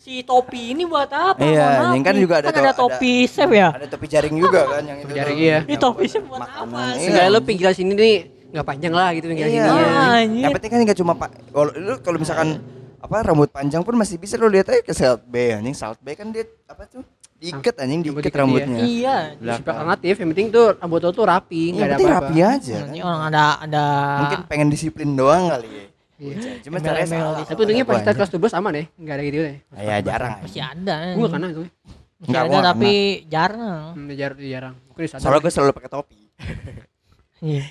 si topi ini buat apa Iya, maaf ini kan juga ada kan ada ada- topi chef ya ada topi jaring juga kan yang itu jaring, iya. Ini topi buat sih buat makanan. apa? Iya. Seenggaknya lo pinggiran sini nih nggak panjang lah gitu pinggiran Iya. Ah, anjir. yang penting kan nggak cuma pak kalau lu kalau misalkan apa rambut panjang pun masih bisa lo lihat aja ke Salt Bay anjing Salt Bay kan dia apa tuh diikat anjing Rambut diikat diikat, rambutnya iya Belakang. Sifat alternatif yang penting tuh rambut lo tuh rapi, yang nggak ada penting apa-apa. rapi aja kan. ini orang ada ada mungkin pengen disiplin doang kali ya Iya. cuma caranya salah Tapi untungnya pas kita Gua kelas 12 aman ya, nggak ada gitu deh. anjing. ya jarang masih ada Gue gak kena itu. Enggak, ada gua tapi jarang Hmm, jarang, jarang. Mungkin soalnya gue selalu pakai topi Iya.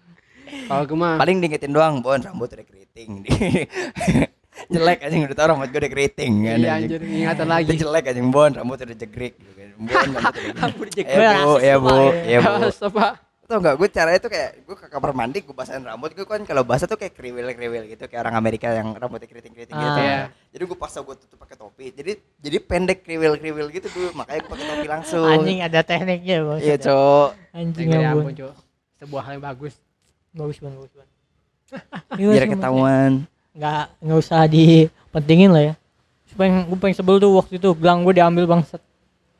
Kalau gue mah paling diingetin doang bon rambut udah keriting jelek anjing udah tau rambut gue udah keriting kan Iya anjir, ingatan lagi. Itu jelek anjing bon rambut udah jegrik gitu kan. Bon rambut udah jegrik. Ya bu, ya bu, ya bu. Tau gak gue caranya tuh kayak gue ke kamar mandi gue basahin rambut gue kan kalau basah tuh kayak kriwil-kriwil gitu kayak orang Amerika yang rambutnya keriting-keriting gitu. Ah. Iya. Jadi gue paksa gue tutup pakai topi. Jadi jadi pendek kriwil-kriwil gitu dulu makanya gue pakai topi langsung. Anjing ada tekniknya bang. Iya, Cok. Anjing Ya ampun. Sebuah hal yang bagus. Bagus banget, bagus banget. Biar ketahuan. Nggak nggak usah dipentingin lah ya. Supaya gue pengen sebel tuh waktu itu gelang gue diambil bangsat.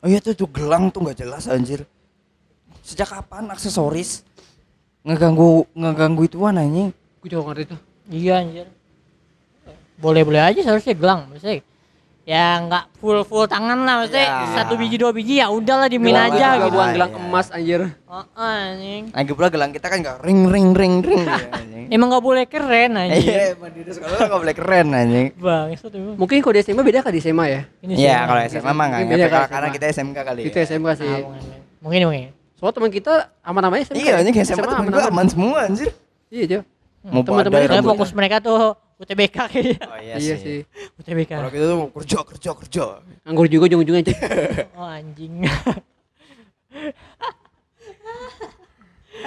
Oh iya tuh tuh gelang tuh nggak jelas anjir. Sejak kapan aksesoris ngeganggu ngeganggu ituan anjing? Gue juga ngerti tuh. Iya anjir. Boleh boleh aja seharusnya gelang maksudnya. Ya nggak full full tangan lah maksudnya Ya. satu biji dua biji ya udahlah dimin Gelang aja gitu. bukan gelang iya. emas anjir. Oh, anjing. Lagi pula gelang kita kan nggak ring ring ring ring. gitu, anjing. Emang nggak boleh keren anjing. Iya, emang di sekolah nggak boleh keren anjing. Bang, itu tuh. Mungkin kalau di SMA beda kali di SMA ya? Ini Iya, kalau. SMA mah nggak kali karena kita SMK kali. Itu ya. SMA Ah, sih. mungkin, mungkin Soalnya teman kita aman-aman SMA. Iya, anjing SMA temen gue aman-aman. aman semua anjir. Iya, Jo. Mau teman-teman kita fokus mereka tuh UTBK kayaknya. Oh iya, Iya sih. UTBK. Kalau gitu tuh kerja kerja kerja. Nganggur juga ujung-ujungnya. Oh anjing.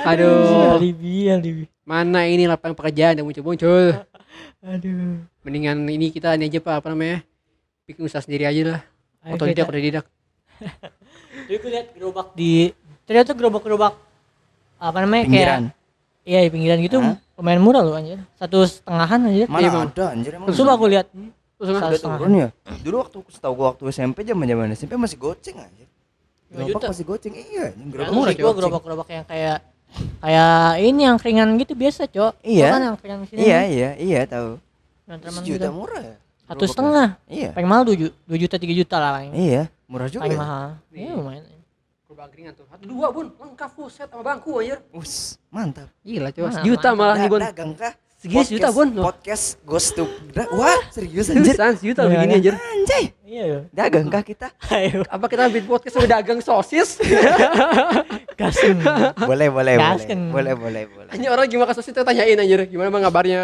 Aduh. Alibi, alibi. Mana ini lapangan pekerjaan yang muncul-muncul. Aduh. Mendingan ini kita ini aja Pak, apa namanya? Bikin usaha sendiri aja lah. Otodidak, kita- otodidak. Jadi gue liat gerobak di ternyata gerobak-gerobak apa namanya Pinggiran. kayak iya pinggiran gitu Hah? lumayan murah loh anjir. Satu setengahan anjir. Mana Bang. ada anjir emang. Terus aku lihat Terus Satu udah setengah. turun ya. Dulu waktu setahu gua waktu SMP zaman zaman SMP masih goceng anjir. Gerobak juta. masih goceng iya Gerobak murah, gua gerobak-gerobak yang kayak kayak ini yang keringan gitu biasa, Cok. Iya. Kan yang keringan sini. Iya iya iya tahu. Gitu. murah ya. Satu setengah. Iya. Paling mahal 2 juta, 2 juta 3 juta lah paling. Iya, murah juga. Paling ya. mahal. Iya. Iya lumayan. Gerobak ringan tuh. Satu dua, Bun. Lengkap full set sama bangku anjir. Us, mantap. Gila, coba. Mana, Sejuta mana? malah nih, Bun. Dagang kah? Segini sejuta, Podcast- Bun. Podcast Ghost to Wah, serius anjir. Seriusan sejuta Iya, begini anjir. Anjay, Iya, iya. dagang kah kita? Ayo, Apa kita bikin podcast sama dagang sosis? gasin. boleh, boleh, boleh. Gasken. Boleh, boleh, boleh. Hanya orang gimana sosis kita tanyain anjir. Gimana bang kabarnya?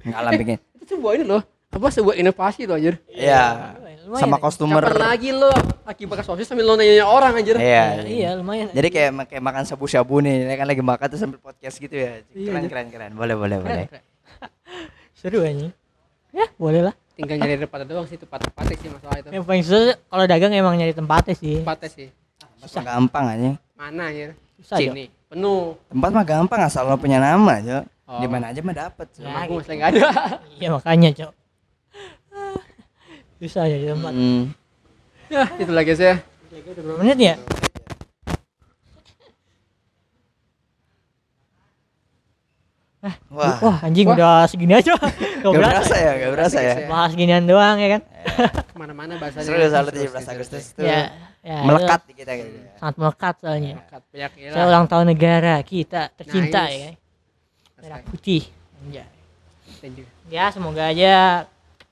Ngalam bikin. Itu sebuah ini loh. Apa sebuah inovasi loh anjir. Iya. Lumayan, Sama ya. customer. Kapan lagi lo lagi makan sosis sambil lo nanya orang anjir. Iya. Iya, iya, lumayan. Jadi kayak kayak makan sabu-sabu nih, ini kan lagi makan tuh sambil podcast gitu ya. Iya, Keren, iya. keren, keren. Boleh, boleh, boleh. Keren, keren. Seru aja. Ya, boleh lah. Tinggal nyari tempatnya doang sih tempat-tempatnya sih masalah itu. Yang paling susah kalau dagang emang nyari tempatnya sih. Tempatnya sih. Mas mah gampang aja. Mana anjir? Susah, Jo. Sini. Penuh. Tempat mah gampang asal lo punya nama, Jo. Oh. Di mana aja mah dapet. Jo. Ya, Rumah gue gitu. masih nggak ada. Iya, makanya, Cok. Susah ya di tempat. Hmm. ya, itu lagi sih. Lagi udah berapa menit ya? Wah, Wah, anjing Wah. udah segini aja. Gak gak berasa. berasa ya, gak berasa ya. Bahas ginian doang ya kan? Ke mana-mana bahasanya. Seru soalnya Terus, 17 terus, Agustus terus. tuh Ya, ya. melekat di kita gitu. itu Sangat melekat soalnya. Melekat. Banyak ya. Saya ulang tahun negara kita tercinta Nice. ya kan? Merah putih. You. Ya, semoga aja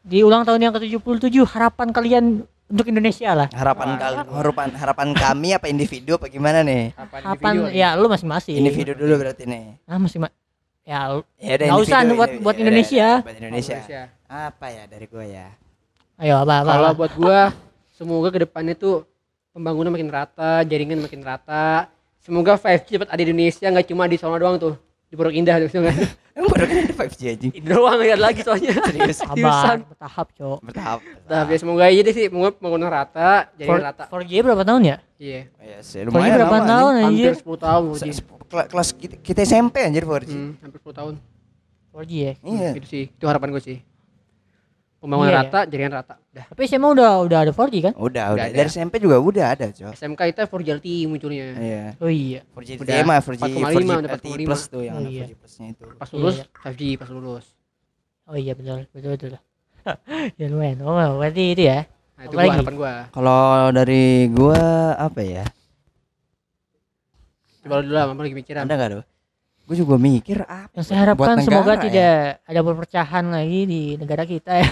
di ulang tahun yang ke-77 harapan kalian untuk Indonesia lah. Harapan kal- harapan harapan kami apa individu apa gimana nih? Harapan Harapan individu, ya lu masing-masing. Individu dulu berarti nih. Ah, masih ma- ya Ya udah Nggak usah, individu, buat- individu. buat Ya udah, Indonesia. Buat Indonesia. Apa ya dari gue ya? ayo apa apa. Kalau buat gua semoga ke depannya tuh pembangunan makin rata, jaringan makin rata. Semoga 5G cepat ada di Indonesia, nggak cuma di sana doang tuh. Di Pondok Indah tuh kan. Emang baru kan ada 5G anjing. Itu doang ada lagi soalnya. Serius. Sabar, bertahap, Cok. Bertahap. Nah, biar semoga aja deh sih, semoga pembangunan rata, jaringan rata. 4G berapa tahun ya? Iya. Iya sih, 4G lumayan berapa lama, tahun anjing. Hampir anjir? 10 tahun Kelas kita, kita SMP anjir 4G. Hmm, hampir 10 tahun. 4G ya. Iya. Itu sih, itu harapan gue sih. Pembangunan Iya, rata, jaringan rata. Udah. Tapi SMA udah udah ada 4G kan? Udah, udah. Udah ada. Dari SMP juga udah ada, Cok. SMK itu 4G LTE munculnya. Iya. Oh iya. 4G Udah, mah 4G 4,5 udah 4G 4,5. plus tuh yang Oh, iya. 4G plusnya itu. Pas lulus, Iya. 5G pas lulus. Oh iya betul betul betul. ya lumayan. Oh berarti itu ya. Nah, itu gua harapan gua. Kalau dari gua apa ya? Coba lu dulu lah, lagi mikiran. Ada nggak tuh? Gue juga mikir apa? Yang saya harapkan Buat semoga negara ya. tidak ada perpecahan lagi di negara kita ya.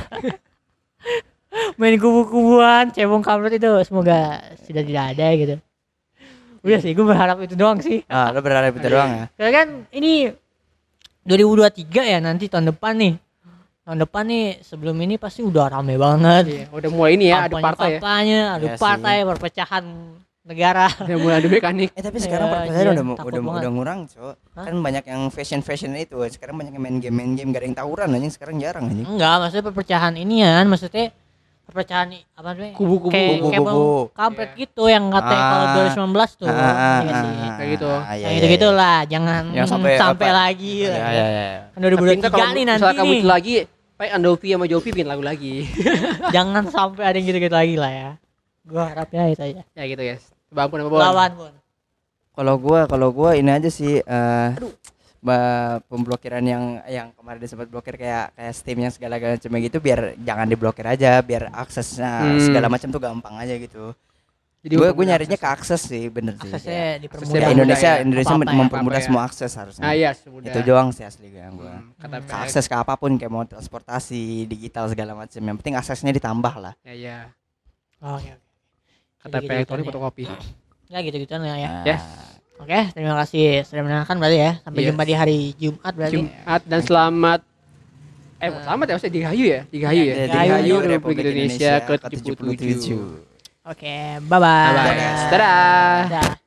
Main kubu-kubuan, cebong kampret itu semoga sudah tidak ada gitu. Udah sih, gue berharap itu doang sih. Ah, lo berharap itu doang ya? Karena kan ini 2023 ya nanti tahun depan nih. tahun depan nih sebelum ini pasti udah rame banget. Iya, udah mulai ini ya, ada partai ya. Ada Iya sih. partai perpecahan negara. Udah mulai ada mekanik. Eh tapi sekarang Ya, perpecahan iya, udah udah banget. udah ngurang, Cok. Hah? Kan banyak yang fashion fashion itu. Sekarang banyak yang main game main game gak ada yang tawuran anjing sekarang jarang anjing. Enggak, maksudnya perpecahan inian, maksudnya perpecahan apa namanya? Kubu-kubu. Kubu-kubu. kampret Iya. gitu yang katanya kalau Ah. 2019 tuh. Ah, ah, Iya ah, sih. ah, Kayak gitu. ah, iya, iya, iya. lah, jangan Yang sampai sampai apa? lagi. Iya, iya, iya. Kan Tapi ntar 2023 kalau nih nanti nih. muncul lagi, Pak Andovi sama Jovi bikin lagu lagi. Jangan sampai ada yang gitu-gitu lagi lah ya. Gua harapnya itu aja. ya gitu guys. Coba ampun apa Bon? Lawan, Bun. Kalau gua kalau gua ini aja sih eh ba- pemblokiran yang yang kemarin sempat blokir kayak kayak Steam yang segala macam gitu biar jangan diblokir aja biar aksesnya Hmm. segala macam tuh gampang aja gitu. Jadi Gue gue nyarinya ke mengakses. akses sih bener sih. Aksesnya dipermudah. kayak mudah Indonesia ya. Indonesia Apa-apa ya, mempermudah ya. semua akses harusnya. Ah iya, semudah. Itu doang sih asli gue. Hmm, kata Hmm. Ke akses ke apa pun kayak mau transportasi digital segala macam yang penting aksesnya ditambah lah. Ya ya. Oke, oke. Kata Gitu-gitu Pak elektronik ya. fotokopi. Ya gitu-gituan lah ya. Yes. Oke, terima kasih sudah mendengarkan berarti ya. Sampai Yes. jumpa di hari Jumat berarti. Jumat dan selamat eh Eh. selamat ya maksudnya Digahayu ya? Digahayu ya. Iya, Digahayu Digahayu Republik Indonesia ke-77. Oke, bye-bye. Bye bye guys. Dadah. Dadah.